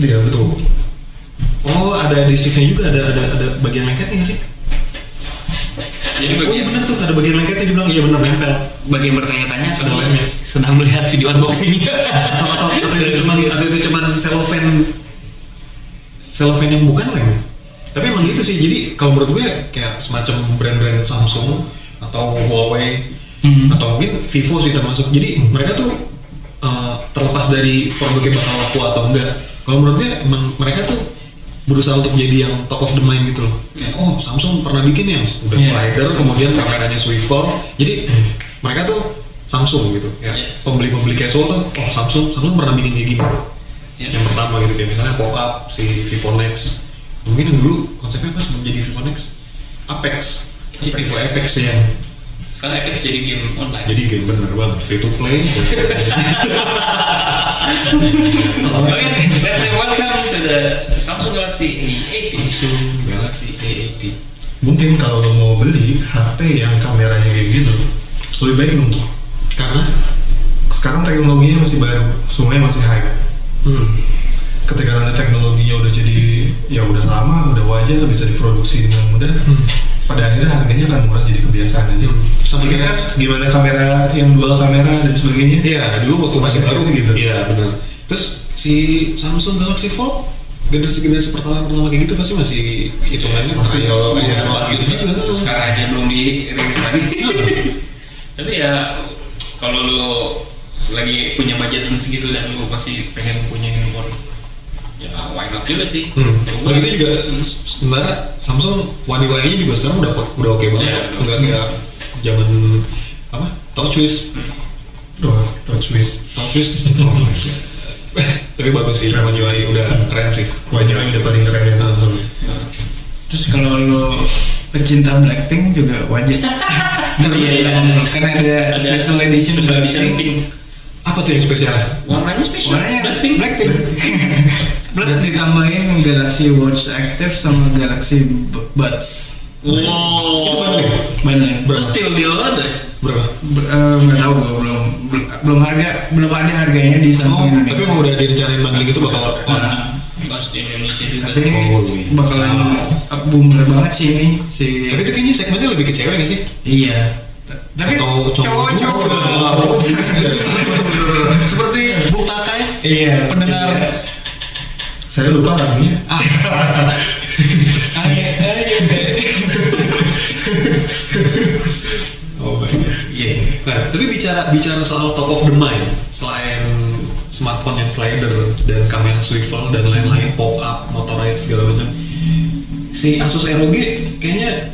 Iya betul. oh ada adhesive-nya juga ada ada ada bagian lengketnya sih Jadi oh iya bagi, benar tuh ada bagian lengketnya dibilang iya benar nempel. Bagi yang bertanya-tanya sedang, melihat video unboxing. Atau atau, atau itu cuman atau itu cuman cellophane cellophane yang bukan lem tapi emang gitu sih. Jadi kalau menurut gue kayak semacam brand-brand Samsung atau Huawei Hmm. atau mungkin Vivo sih termasuk. Jadi mereka tuh uh, terlepas dari produknya bakal laku atau enggak kalau menurut gue emang mereka tuh berusaha untuk jadi yang top of the mind gitu loh kayak oh Samsung pernah bikin yang udah Iya. slider kemudian kameranya swivel jadi mereka tuh Samsung gitu ya Yes. pembeli-pembeli casual tuh oh Samsung Samsung pernah bikin kayak gini Iya. yang pertama gitu kayak misalnya pop up si Vivo Nex mungkin yang dulu konsepnya apa sebelum jadi Vivo Nex Apex Apex. Vivo Apex ya Sekarang Apex jadi game online. Jadi game bener banget free to play. Oke, let's say welcome to the Samsung Galaxy A80 Samsung Galaxy A80 Mungkin kalau lo mau beli HP yang kameranya kayak gitu, lebih baik nunggu. karena Sekarang teknologinya masih baru, semuanya masih hype. hmm, ketika nanti teknologinya udah jadi ya udah lama, udah wajar bisa diproduksi dengan mudah, pada akhirnya harganya akan murah jadi kebiasaan aja. Hmm. Sama kayak- kan gimana kamera yang dual kamera dan sebagainya? Iya, dulu waktu masih baru Gitu. Iya, benar. Terus si Samsung Galaxy Fold generasi-generasi pertama-pertama kayak gitu pasti masih hitungannya Pasti. trial Iya, awal gitu juga. Sekarang aja belum dirilis lagi. Tapi ya kalau lu lagi punya budget yang segitu dan lu masih pengen punya handphone ya why not juga sih. Hmm. Juga sebenarnya Samsung wani-waninya juga sekarang udah udah oke banget. Iya, kok. Enggak kayak zaman apa? TouchWiz. Duh, TouchWiz. TouchWiz. Oh my god. Tapi bagus sih, One UI udah keren sih. One UI udah paling keren ya Samsung. Terus kalau lo pecinta Blackpink juga wajib. Iya, iya. Karena ada, Ada special edition special edition Blackpink. Apa tuh yang spesial? Warnanya spesial. Warnanya Blackpink. Blackpink. Plus ditambahin Galaxy Watch Active sama Galaxy Buds. Wow. Bandeng. Berapa? Terus still deal ada? Berapa? Nggak tahu gue belum belum belum harga belum ada harganya di Samsung Oh, Indonesia. tapi mau udah direncanain bundling itu bakal Nah, Pas di Indonesia juga. tapi Oh, iya. bakalan boomer banget sih ini si Tapi itu kayaknya segmennya lebih ke cewek nggak sih? iya tapi Atau cowok cowok Seperti Bung Takai. iya Pendengar. iya. Saya lupa orangnya. Ayo, ayo, Oh my God. iya Nah, tapi bicara bicara soal top of the mind, selain smartphone yang slider dan kamera swivel dan lain-lain pop up, motorized segala macam, si Asus ROG kayaknya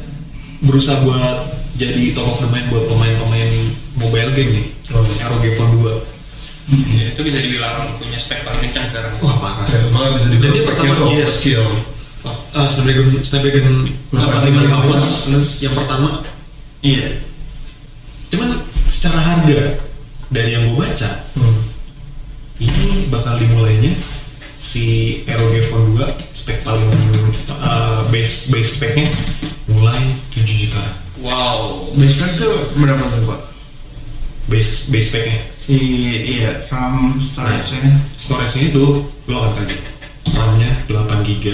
berusaha buat jadi top of the mind buat pemain-pemain mobile game nih. Oh. ROG Phone 2. Ya, itu bisa dibilang punya spek paling kencang sekarang. Wah parah. Ya, malah bisa dibilang dia pertama skill yes. skill. Uh, Snapdragon Snapdragon 8515 plus. yang pertama iya cuman secara harga dari yang gue baca Hmm. ini bakal dimulainya si ROG Phone 2 spek paling uh, base base speknya mulai 7 juta Wow. Basecamp tuh berapa tuh pak? base base speknya Si iya RAM storage-nya storage-nya itu lo akan kaget RAM-nya 8 GB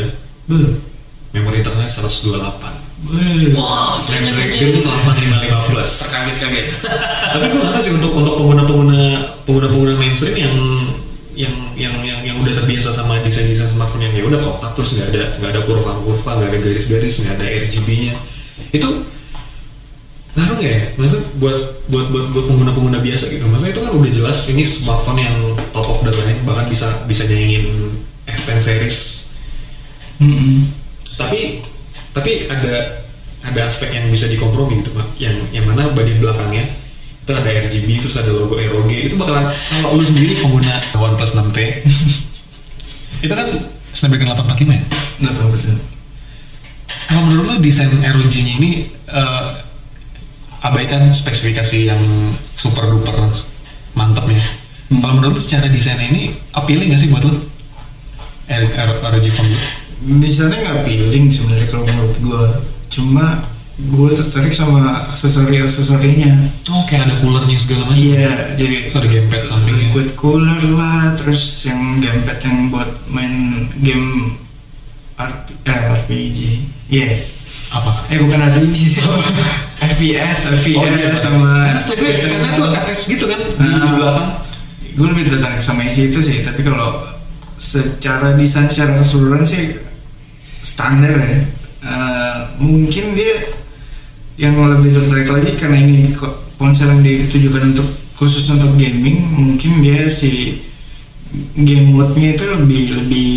Beuh. memori internalnya 128 Beuh. Wow, Snapdragon 8515 Terkaget-kaget. tapi gue nggak sih untuk untuk pengguna pengguna pengguna pengguna mainstream yang yang yang yang yang udah terbiasa sama desain desain smartphone yang ya udah kotak terus nggak ada nggak ada kurva kurva nggak ada garis garis nggak ada RGB-nya itu nggak ya maksud buat buat buat buat pengguna pengguna biasa gitu. Maksudnya itu kan udah jelas ini smartphone yang top of the line bahkan bisa bisa nyanyiin S10 series. Mm-mm. tapi tapi ada ada aspek yang bisa dikompromi gitu pak. Yang yang mana bagian belakangnya itu ada RGB terus ada logo ROG itu bakalan kalau lu sendiri pengguna OnePlus 6T itu kan Snapdragon 845 ya? Berapa persen? kalau menurut lu desain ROG-nya ini eh, abaikan spesifikasi yang super duper mantepnya Hmm. kalau menurut secara desainnya ini appealing gak sih buat R- ROG Phone 2? Di sana nggak feeling sebenarnya kalau menurut gue. Cuma gue tertarik sama aksesori aksesorinya. Oh kayak ada coolernya segala macam Iya, jadi Terus ada gamepad sampingnya liquid cooler lah, terus yang gamepad yang buat main game RP, eh, RPG. Iya. Apa? Eh bukan RPG sih. FPS, FPS Oh, iya. sama karena stepnya karena tuh attach gitu kan di Ah. belakang gue lebih tertarik sama isi itu sih tapi kalau secara desain secara keseluruhan sih standar ya Eh, mungkin dia yang lebih tertarik lagi karena ini ponsel yang ditujukan untuk khusus untuk gaming mungkin dia si game mode-nya itu lebih lebih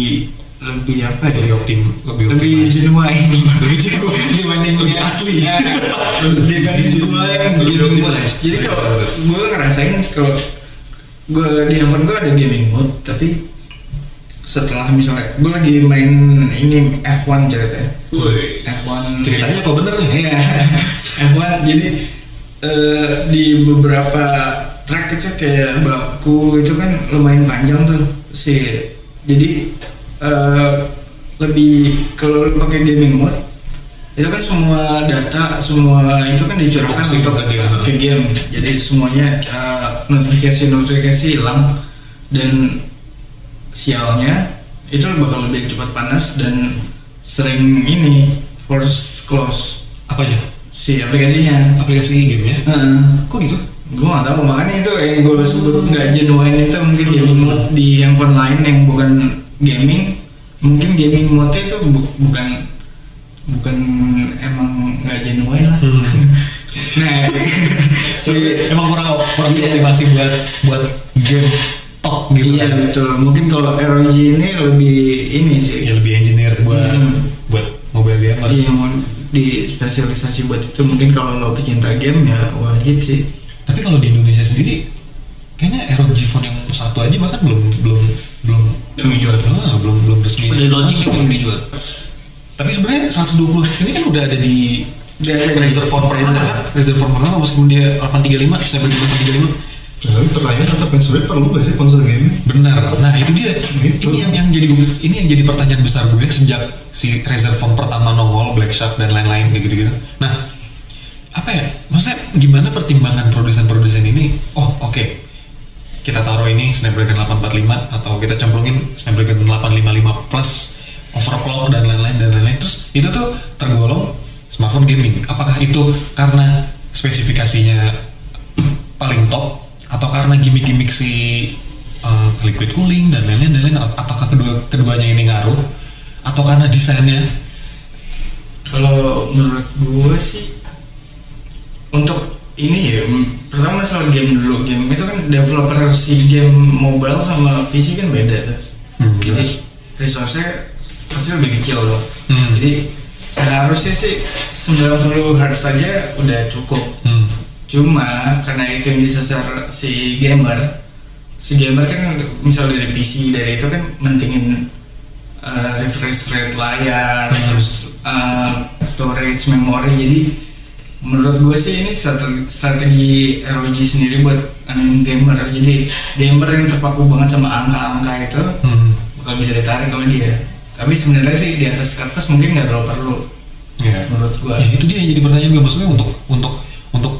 lebih apa ya? Lebih optim lebih lebih optimized. genuine. Lebih genuine dibanding lebih asli. Genuine. Lebih gaming mode optimized. jadi kalau gue ngerasain kalau gue di handphone gue ada gaming mode tapi setelah misalnya gue lagi main ini F1 ceritanya. Woi. F1 ceritanya apa? Bener nih? Iya, F1 jadi eh, di beberapa track itu kayak baku itu kan lumayan panjang tuh si jadi eh, lebih kalau lu pakai gaming mode itu kan semua data semua itu kan dicurahkan untuk ke game. ke game jadi semuanya notifikasi notifikasi hilang dan sialnya itu bakal lebih cepat panas dan sering ini force close apanya? si aplikasinya aplikasi gamenya? Heeh. kok gitu? gue gak tahu makanya itu yang gue sebut nggak genuine itu mungkin mode di handphone lain yang bukan gaming mungkin gaming mode itu bu- bukan bukan emang nggak genuine lah Hmm. nah si emang kurang kurang Iya. optimasi buat buat game top gitu iya kan? betul mungkin kalau ROG ini lebih ini sih ya lebih engineer buat Hmm. buat mobile gamers Iya, mau di spesialisasi buat itu mungkin kalau lo pecinta game ya wajib sih tapi kalau di Indonesia sendiri kayaknya ROG Phone yang satu aja bahkan belum belum belum Belum dijual. Ah, belum belum resmi Udah launching belum dijual. tapi sebenarnya 120 Hz ini kan udah ada di Udah ada di Razer Phone pertama kan Razer Phone pertama meskipun dia 835 Snapdragon 835 Nah, tapi pertanyaan tetap yang sebenarnya perlu nggak sih ponsel gaming? Benar. Nah itu dia. Gitu. Ini yang yang jadi ini yang jadi pertanyaan besar gue sejak si Razer Phone pertama nongol, Black Shark dan lain-lain kayak gitu-gitu. Nah apa ya? Maksud gimana pertimbangan produsen-produsen ini? Oh oke, kita taruh ini Snapdragon 845 atau kita cemplungin Snapdragon 855 plus overclock dan lain-lain dan lain-lain. Terus itu tuh tergolong smartphone gaming. Apakah itu karena spesifikasinya paling top atau karena gimmick-gimmick si uh, liquid cooling dan lain-lain dan lain-lain? Apakah kedua keduanya ini ngaruh atau karena desainnya? Kalau menurut gue sih untuk ini ya pertama soal game dulu game itu kan developer si game mobile sama PC kan beda tuh. Hmm, jadi resource-nya pasti lebih kecil loh. Hmm. jadi seharusnya sih 90 Hz saja udah cukup. Hmm. cuma karena itu yang disasar si gamer si gamer kan misal dari PC dari itu kan mentingin uh, refresh rate layar terus uh, storage memori. Jadi menurut gue sih ini strategi, strategi ROG sendiri buat um, gamer jadi gamer yang terpaku banget sama angka-angka itu Hmm. bakal bisa ditarik sama dia tapi sebenarnya sih di atas kertas mungkin nggak terlalu perlu Ya. menurut gue Ya itu dia yang jadi pertanyaan gue maksudnya untuk untuk untuk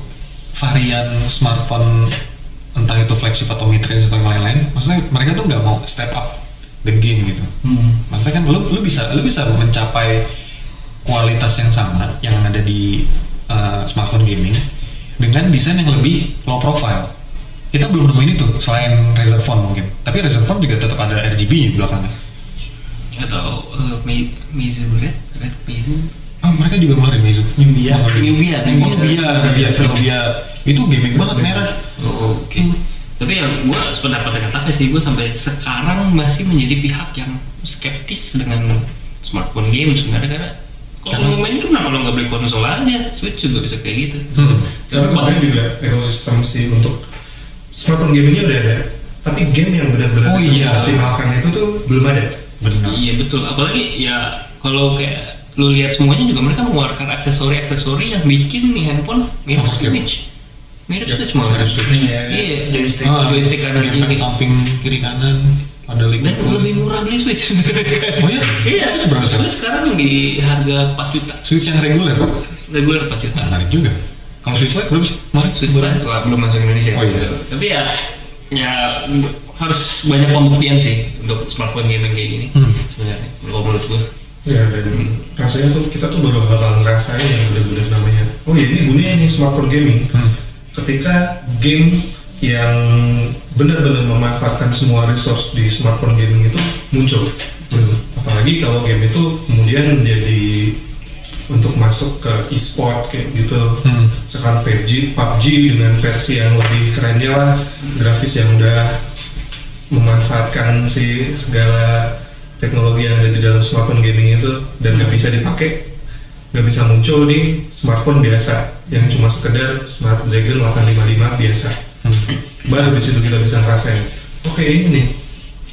varian smartphone entah itu flagship atau mid range atau yang lain-lain, maksudnya mereka tuh nggak mau step up the game gitu. Hmm. Maksudnya kan lu lu bisa lu bisa mencapai kualitas yang sama yang ada di uh, smartphone gaming dengan desain yang lebih low profile. Kita belum nemuin itu selain Razer Phone mungkin. Tapi Razer Phone juga tetap ada RGB di belakangnya. atau uh, Mi- Mizu Red Red Mizu Ah, mereka juga ngeluarin Meizu. Nubia. Nubia, Oh, Nubia, Nubia, Nubia. Itu gaming banget merah. Oh, Oke. Tapi yang gue sependapat dengan Tafe sih, gue sampai sekarang masih menjadi pihak yang skeptis dengan smartphone game sebenarnya karena kalau mau main kenapa lo nggak beli konsol aja? Switch juga bisa kayak gitu. Hmm. Karena sebenarnya juga ekosistem sih untuk smartphone gamingnya udah ada, tapi game yang benar-benar Oh iya. mengoptimalkan itu tuh belum ada. Benar. Iya betul. Apalagi ya kalau kayak lu lihat semuanya juga mereka mengeluarkan aksesori-aksesori yang bikin nih handphone mirip Sama Switch. Mirip Switch malah. Mirip Switch. Iya. Joystick. Ah, joystick kanan gamepad kiri. samping kiri kanan ada link Dan lebih murah beli Switch. Oh iya? Iya. Switch berapa sekarang? Switch sekarang di harga 4 juta. Switch yang reguler Reguler 4 juta. menarik juga kalau Switch Lite berapa sih kemarin Switch Lite belum masuk Indonesia. Oh, iya. Tapi ya ya harus banyak pembuktian sih untuk smartphone gaming kayak gini Hmm. sebenarnya kalau menurut gua. Ya dan rasanya tuh kita tuh baru bakal ngerasain yang benar-benar namanya. Oh iya ini gunanya nih smartphone gaming. Hmm. Ketika game yang benar-benar memanfaatkan semua resource di smartphone gaming itu muncul. Apalagi kalau game itu kemudian menjadi untuk masuk ke e-sport kayak gitu. Hmm. Sekarang PUBG, PUBG dengan versi yang lebih kerennya lah, grafis yang udah memanfaatkan si segala teknologi yang ada di dalam smartphone gaming itu dan nggak bisa dipakai nggak bisa muncul di smartphone biasa yang cuma sekedar Snapdragon 855 biasa baru di situ kita bisa ngerasain oke ini nih.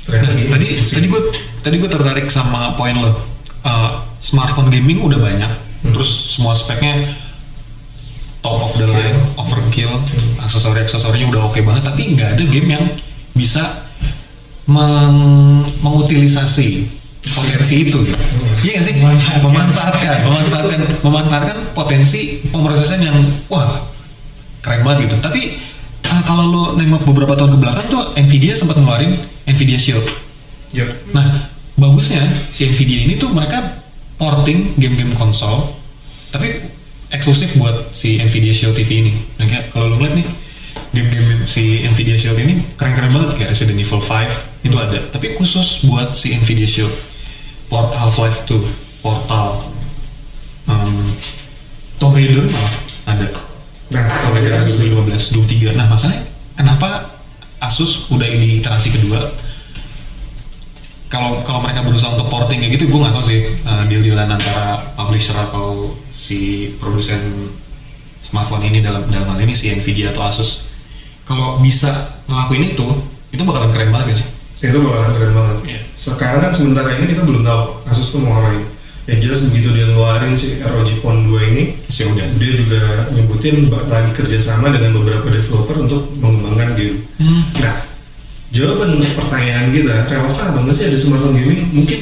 Ternyata Nah, gini tadi tadi gue tadi gue tertarik sama poin lo. Uh, smartphone gaming udah banyak terus semua speknya top of the line overkill aksesori aksesorinya udah oke banget tapi nggak ada game yang bisa meng- mengutilisasi potensi itu gitu. Iya nggak sih? Memanfaatkan, memanfaatkan, memanfaatkan potensi pemrosesan yang wah keren banget gitu. Tapi ah, kalau lo nengok beberapa tahun ke belakang tuh Nvidia sempat ngeluarin Nvidia Shield. Yap. Nah, bagusnya si Nvidia ini tuh mereka porting game-game konsol, tapi eksklusif buat si Nvidia Shield TV ini. Nah, kayak kalau lo ngeliat nih, game-game si Nvidia Shield ini keren-keren banget kayak Resident Evil 5 itu ada, tapi khusus buat si Nvidia Shield. Port Half-Life 2, Portal, um, Tomb Raider malah ada. Nah Tomb kalau kita Asus 15, Doom 3. Nah, masalahnya kenapa Asus udah di iterasi kedua? Kalau kalau mereka berusaha untuk porting kayak gitu gue nggak tahu sih uh, deal-dealan antara publisher atau si produsen smartphone ini dalam dalam hal ini si Nvidia atau Asus. Kalau bisa ngelakuin itu itu bakalan keren banget gak sih? Itu bakalan keren banget. Iya. sekarang kan sementara ini kita belum tahu Asus tuh mau ngapain yang jelas begitu dia ngeluarin si ROG Phone 2 ini sih udah dia juga nyebutin lagi kerjasama dengan beberapa developer untuk mengembangkan game. Nah, jawaban untuk pertanyaan kita relevan atau nggak sih ada smartphone gaming? Mungkin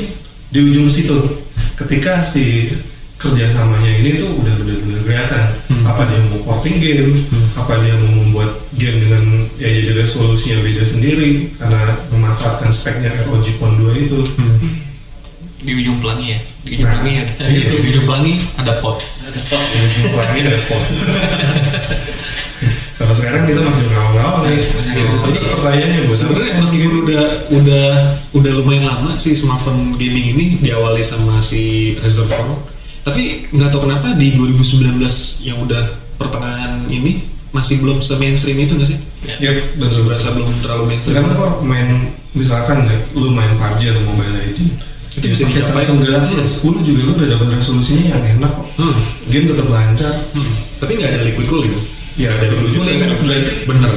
di ujung situ, ketika si kerjasamanya ini tuh udah benar-benar kelihatan. Apa dia mau porting porting game apa dia mau membuat game dengan ya jadi resolusinya beda sendiri karena memanfaatkan speknya ROG Phone 2 itu di ujung pelangi ya? Di ujung Nah, pelangi ada. Iya, di ujung pelangi ada pot. ada pot di ujung pelangi ada port kalau sekarang kita masih ngawal-ngawal nih Masih Jadi pertanyaannya buat Sebenarnya meskipun udah udah udah lumayan lama sih smartphone gaming ini diawali sama si Razer Phone, tapi nggak tahu kenapa di 2019 yang udah pertengahan ini masih belum se mainstream itu nggak sih? ya. Dan Masih berasa belum terlalu mainstream. Karena kok main misalkan ya, lu main PUBG atau Mobile Legends Itu bisa pakai dicapai. Samsung Galaxy S10 juga lu udah dapat resolusinya yang enak kok. Hmm. Game tetap lancar. Hmm. Tapi nggak ada liquid cooling. Ya, Nggak ada liquid cooling. Bener.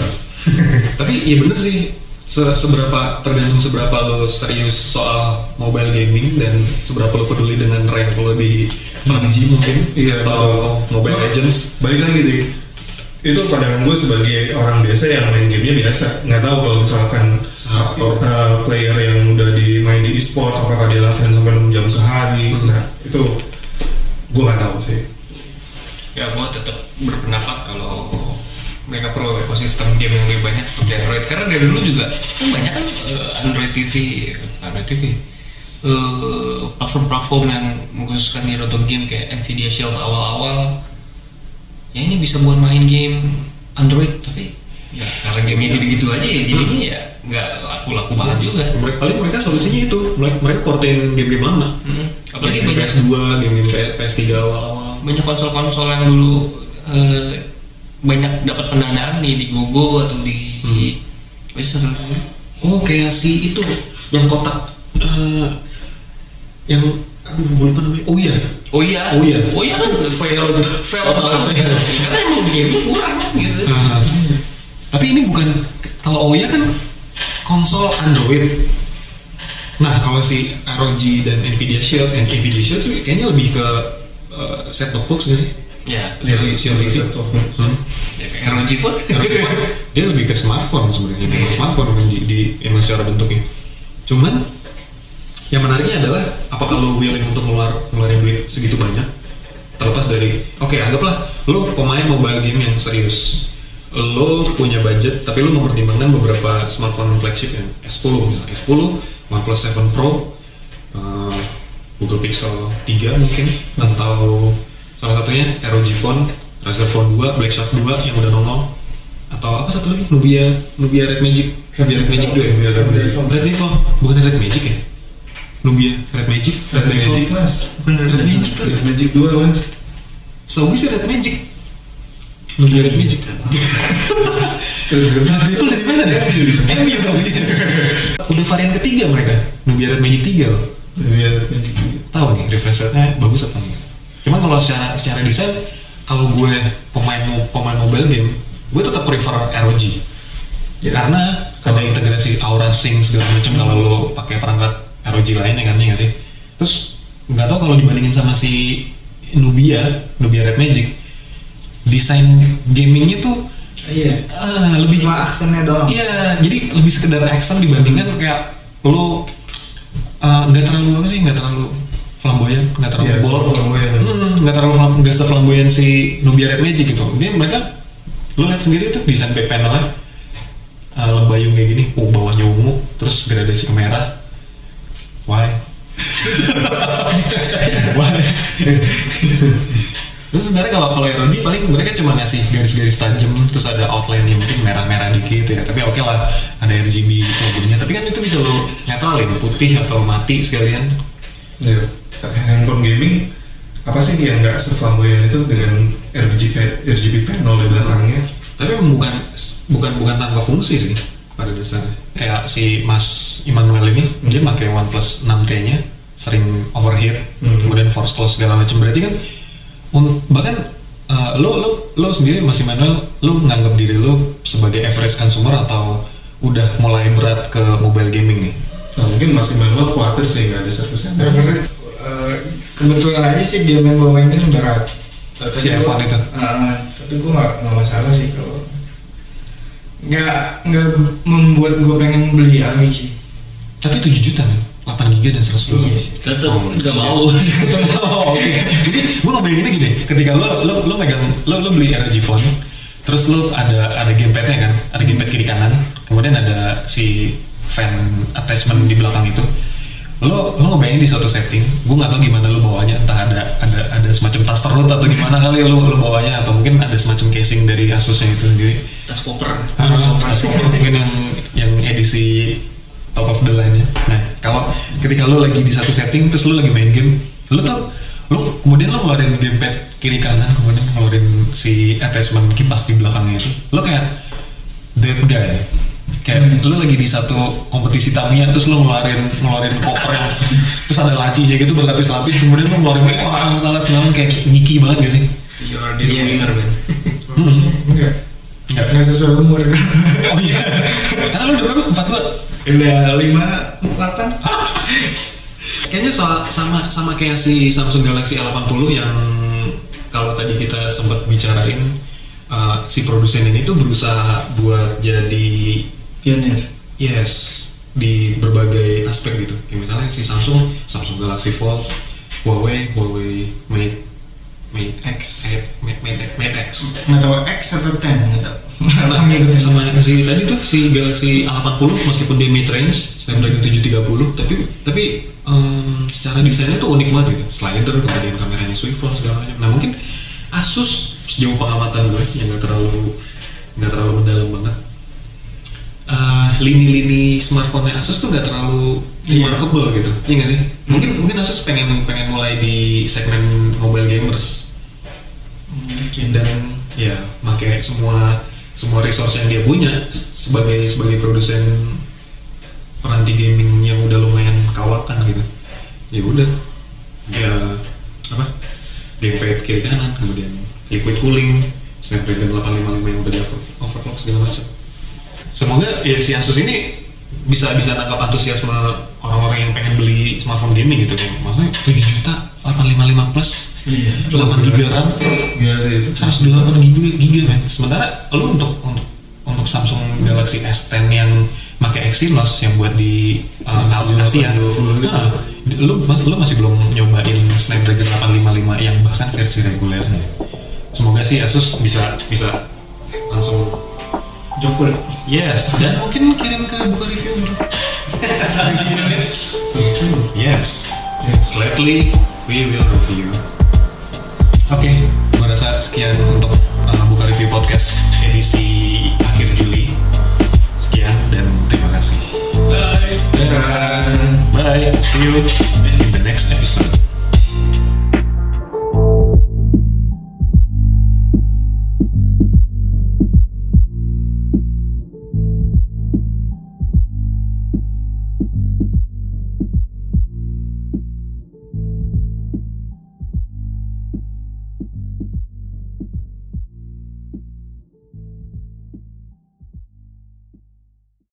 Tapi iya bener sih. Se- seberapa tergantung seberapa lo serius soal mobile gaming dan seberapa lo peduli dengan rank lo di PUBG mungkin Iya, atau betul. Mobile Legends. Balik lagi sih. Itu pandangan gue sebagai orang biasa yang main gamenya biasa. Nggak tahu kalau misalkan Hardcore. uh, player yang udah di main di e-sport apakah dia latihan sampai 6 jam sehari. Hmm. Nah, itu gue nggak tahu sih. ya gua tetap berpendapat kalau mereka perlu ekosistem game yang lebih banyak seperti Android karena dari dulu juga kan banyak kan eh, Android TV Android TV eh, platform-platform yang mengkhususkan diri untuk game kayak Nvidia Shield awal-awal ya ini bisa buat main game Android tapi ya karena gamenya gitu-gitu aja ya jadinya ya nggak laku-laku banget juga Mereka paling mereka solusinya itu mereka, mereka portain game-game lama. Hmm. apalagi game banyak PS2, game-game PS3 awal-awal. banyak konsol-konsol yang dulu eh, banyak dapat pendanaan nih di Gogo atau di lagi? Oh kayak si itu yang kotak eh, yang aduh gue lupa namanya. Oh iya. Oh iya, Oh iya. oh iya kan Failed. failed banget. Karena emang game kurang gitu. Ah. tapi ini bukan kalau Oya kan konsol Android. Nah kalau si ROG dan Nvidia Shield, and Nvidia Shield sih kayaknya lebih ke eh, set top box nggak sih? Ya, Si Shield top Hmm. ya ROG Phone. ROG Phone, dia lebih ke smartphone sebenarnya, memang smartphone kan di, di emang secara bentuknya. Cuman yang menariknya adalah apakah lo willing untuk ngeluar ngeluarin duit segitu banyak? Terlepas dari oke anggaplah lo pemain mobile game yang serius. Lo punya budget tapi lo mempertimbangkan beberapa smartphone flagship yang S10 misalnya S10 OnePlus 7 Pro eh, Google Pixel 3 mungkin atau salah satunya ROG Phone Razer Phone 2 Blackshot 2 yang udah nongol atau apa satu lagi? Nubia Nubia Red Magic. Nubia Red Magic 2 ya? Red Devil bukan Red Magic ya Nubia Red Magic Red, Red Magic mas. bukan Red, Magic kan Red Magic 2 mas. Setahu gue sih Red Magic Nubia Red Magic Red Devil dari mana deh? MU dong iya. Udah varian ketiga mereka Nubia Red Magic 3 loh Nubia Red Magic 2. tahu nih refresh rate-nya bagus apa enggak. Cuman kalau secara secara desain kalau gue pemain pemain mobile game, gue tetap prefer ROG. Ya. Karena ada integrasi Aura Sync segala macam kalau lo pakai perangkat ROG lain ya kan ya nggak sih. Terus nggak tahu kalau dibandingin sama si Nubia, Nubia Red Magic, desain gamingnya tuh Iya. ah, lebih Cuma aksennya doang. Iya, jadi lebih sekedar action dibandingkan kayak lo uh, nggak terlalu apa sih, nggak terlalu flamboyan, nggak terlalu Iya, bold, flamboyan. Hmm, nggak terlalu flam, nggak seflamboyan si Nubia Red Magic gitu. Dia mereka lo lihat sendiri tuh desain back panelnya uh, lembayung kayak gini, oh bawahnya ungu, terus gradasi ke merah. Why? Why? Terus sebenarnya kalau kalau ROG paling mereka cuma ngasih garis-garis tajam terus ada outline yang mungkin merah-merah dikit ya. Tapi oke lah ada RGB logonya. Tapi kan itu bisa lo netralin putih atau mati sekalian. Ya. Handphone gaming apa sih yang nggak seflamboyan itu dengan RGB RGB panel di belakangnya? Tapi bukan bukan bukan tanpa fungsi sih pada dasarnya. Kayak si Mas Immanuel ini dia pakai OnePlus 6T-nya sering overheat, Hmm. kemudian force close segala macam. Berarti kan bahkan uh, lo lo lo sendiri Mas Immanuel lo nganggap diri lo sebagai average consumer atau udah mulai berat ke mobile gaming nih? Nah, mungkin masih manual khawatir sih nggak ada service center. Eh, kebetulan aja sih game yang gue mainin berat. Tapi Si F1 itu? Ah, tapi gue gak, nggak masalah sih kalau nggak nggak membuat gue pengen beli ROG. Tapi 7 juta nih. 8 GB dan 100 Iya sih. Tetep Oh, nggak shit. mau. oh, oke. Jadi gue ngebayanginnya gini, ketika lo lo lo megang lo lo beli ROG phone, terus lo ada ada gamepadnya kan, ada gamepad kiri kanan, kemudian ada si fan attachment di belakang itu. Lo lo ngebayangin di suatu setting, gue nggak tahu gimana lo bawanya, entah ada ada ada semacam tas root atau gimana kali lo lo bawanya atau mungkin ada semacam casing dari Asusnya itu sendiri. Tas koper. Ah, tas koper mungkin yang yang edisi top of the line nya. Nah, kalau ketika lo lagi di satu setting terus lo lagi main game, lo tuh lo kemudian lo ngeluarin gamepad kiri kanan, kemudian ngeluarin si attachment kipas di belakangnya itu, lo kayak dead guy. Kayak lo lagi di satu kompetisi Tamiya terus lo ngeluarin ngeluarin koper yang terus ada lacinya gitu berlapis-lapis kemudian lo ngeluarin wah alat sekarang kayak nyiki banget gak sih? The Iya. winner, Ben. Hmm. Enggak. Enggak. Sesuai umur. Oh iya. Karena lo udah berapa? Empat dua. Udah lima delapan. Kayaknya soal, sama sama kayak si Samsung Galaxy A80 yang kalau tadi kita sempat bicarain uh, si produsen ini tuh berusaha buat jadi Pionir. yes di berbagai aspek gitu. Kayak misalnya si Samsung Samsung Galaxy Fold, Huawei Huawei Mate Mate X. Mate Mate, Mate X. Nggak tahu X atau ten nggak tahu. Ngikutin. sama si tadi tuh si Galaxy A80 meskipun dia mid range Snapdragon 730 tapi tapi em, secara desainnya tuh unik banget gitu slider kemudian kameranya swivel segala macam nah mungkin Asus sejauh pengamatan gue yang nggak terlalu nggak terlalu mendalam banget eh, lini-lini smartphone Asus tuh nggak terlalu Iya. remarkable gitu. Iya nggak sih? Mungkin mungkin Asus pengen pengen mulai di segmen mobile gamers. Mungkin. dan ya pakai semua semua resource yang dia punya sebagai sebagai produsen peranti gaming yang udah lumayan kawakan gitu. Ya udah. Ya apa? Gamepad kiri kanan kemudian liquid cooling Snapdragon 855 yang udah overclock segala macam semoga ya si Asus ini bisa bisa tangkap antusiasme orang-orang yang pengen beli smartphone gaming gitu kan maksudnya 7 juta 855 plus Iya. 8 giga RAM Gila sih itu 128 giga, giga men. Sementara lu untuk untuk untuk Samsung Galaxy S10 yang pakai Exynos yang buat di uh, Asia, 720 nah, lu mas, lu masih belum nyobain Snapdragon 855 yang bahkan versi regulernya. Semoga sih Asus bisa bisa langsung Jokul. yes dan mungkin kirim ke buka review bro. yes. Slightly we will review. Oke, gua rasa sekian untuk uh, buka review podcast edisi akhir Juli. Sekian dan terima kasih. Bye. Bye. See you.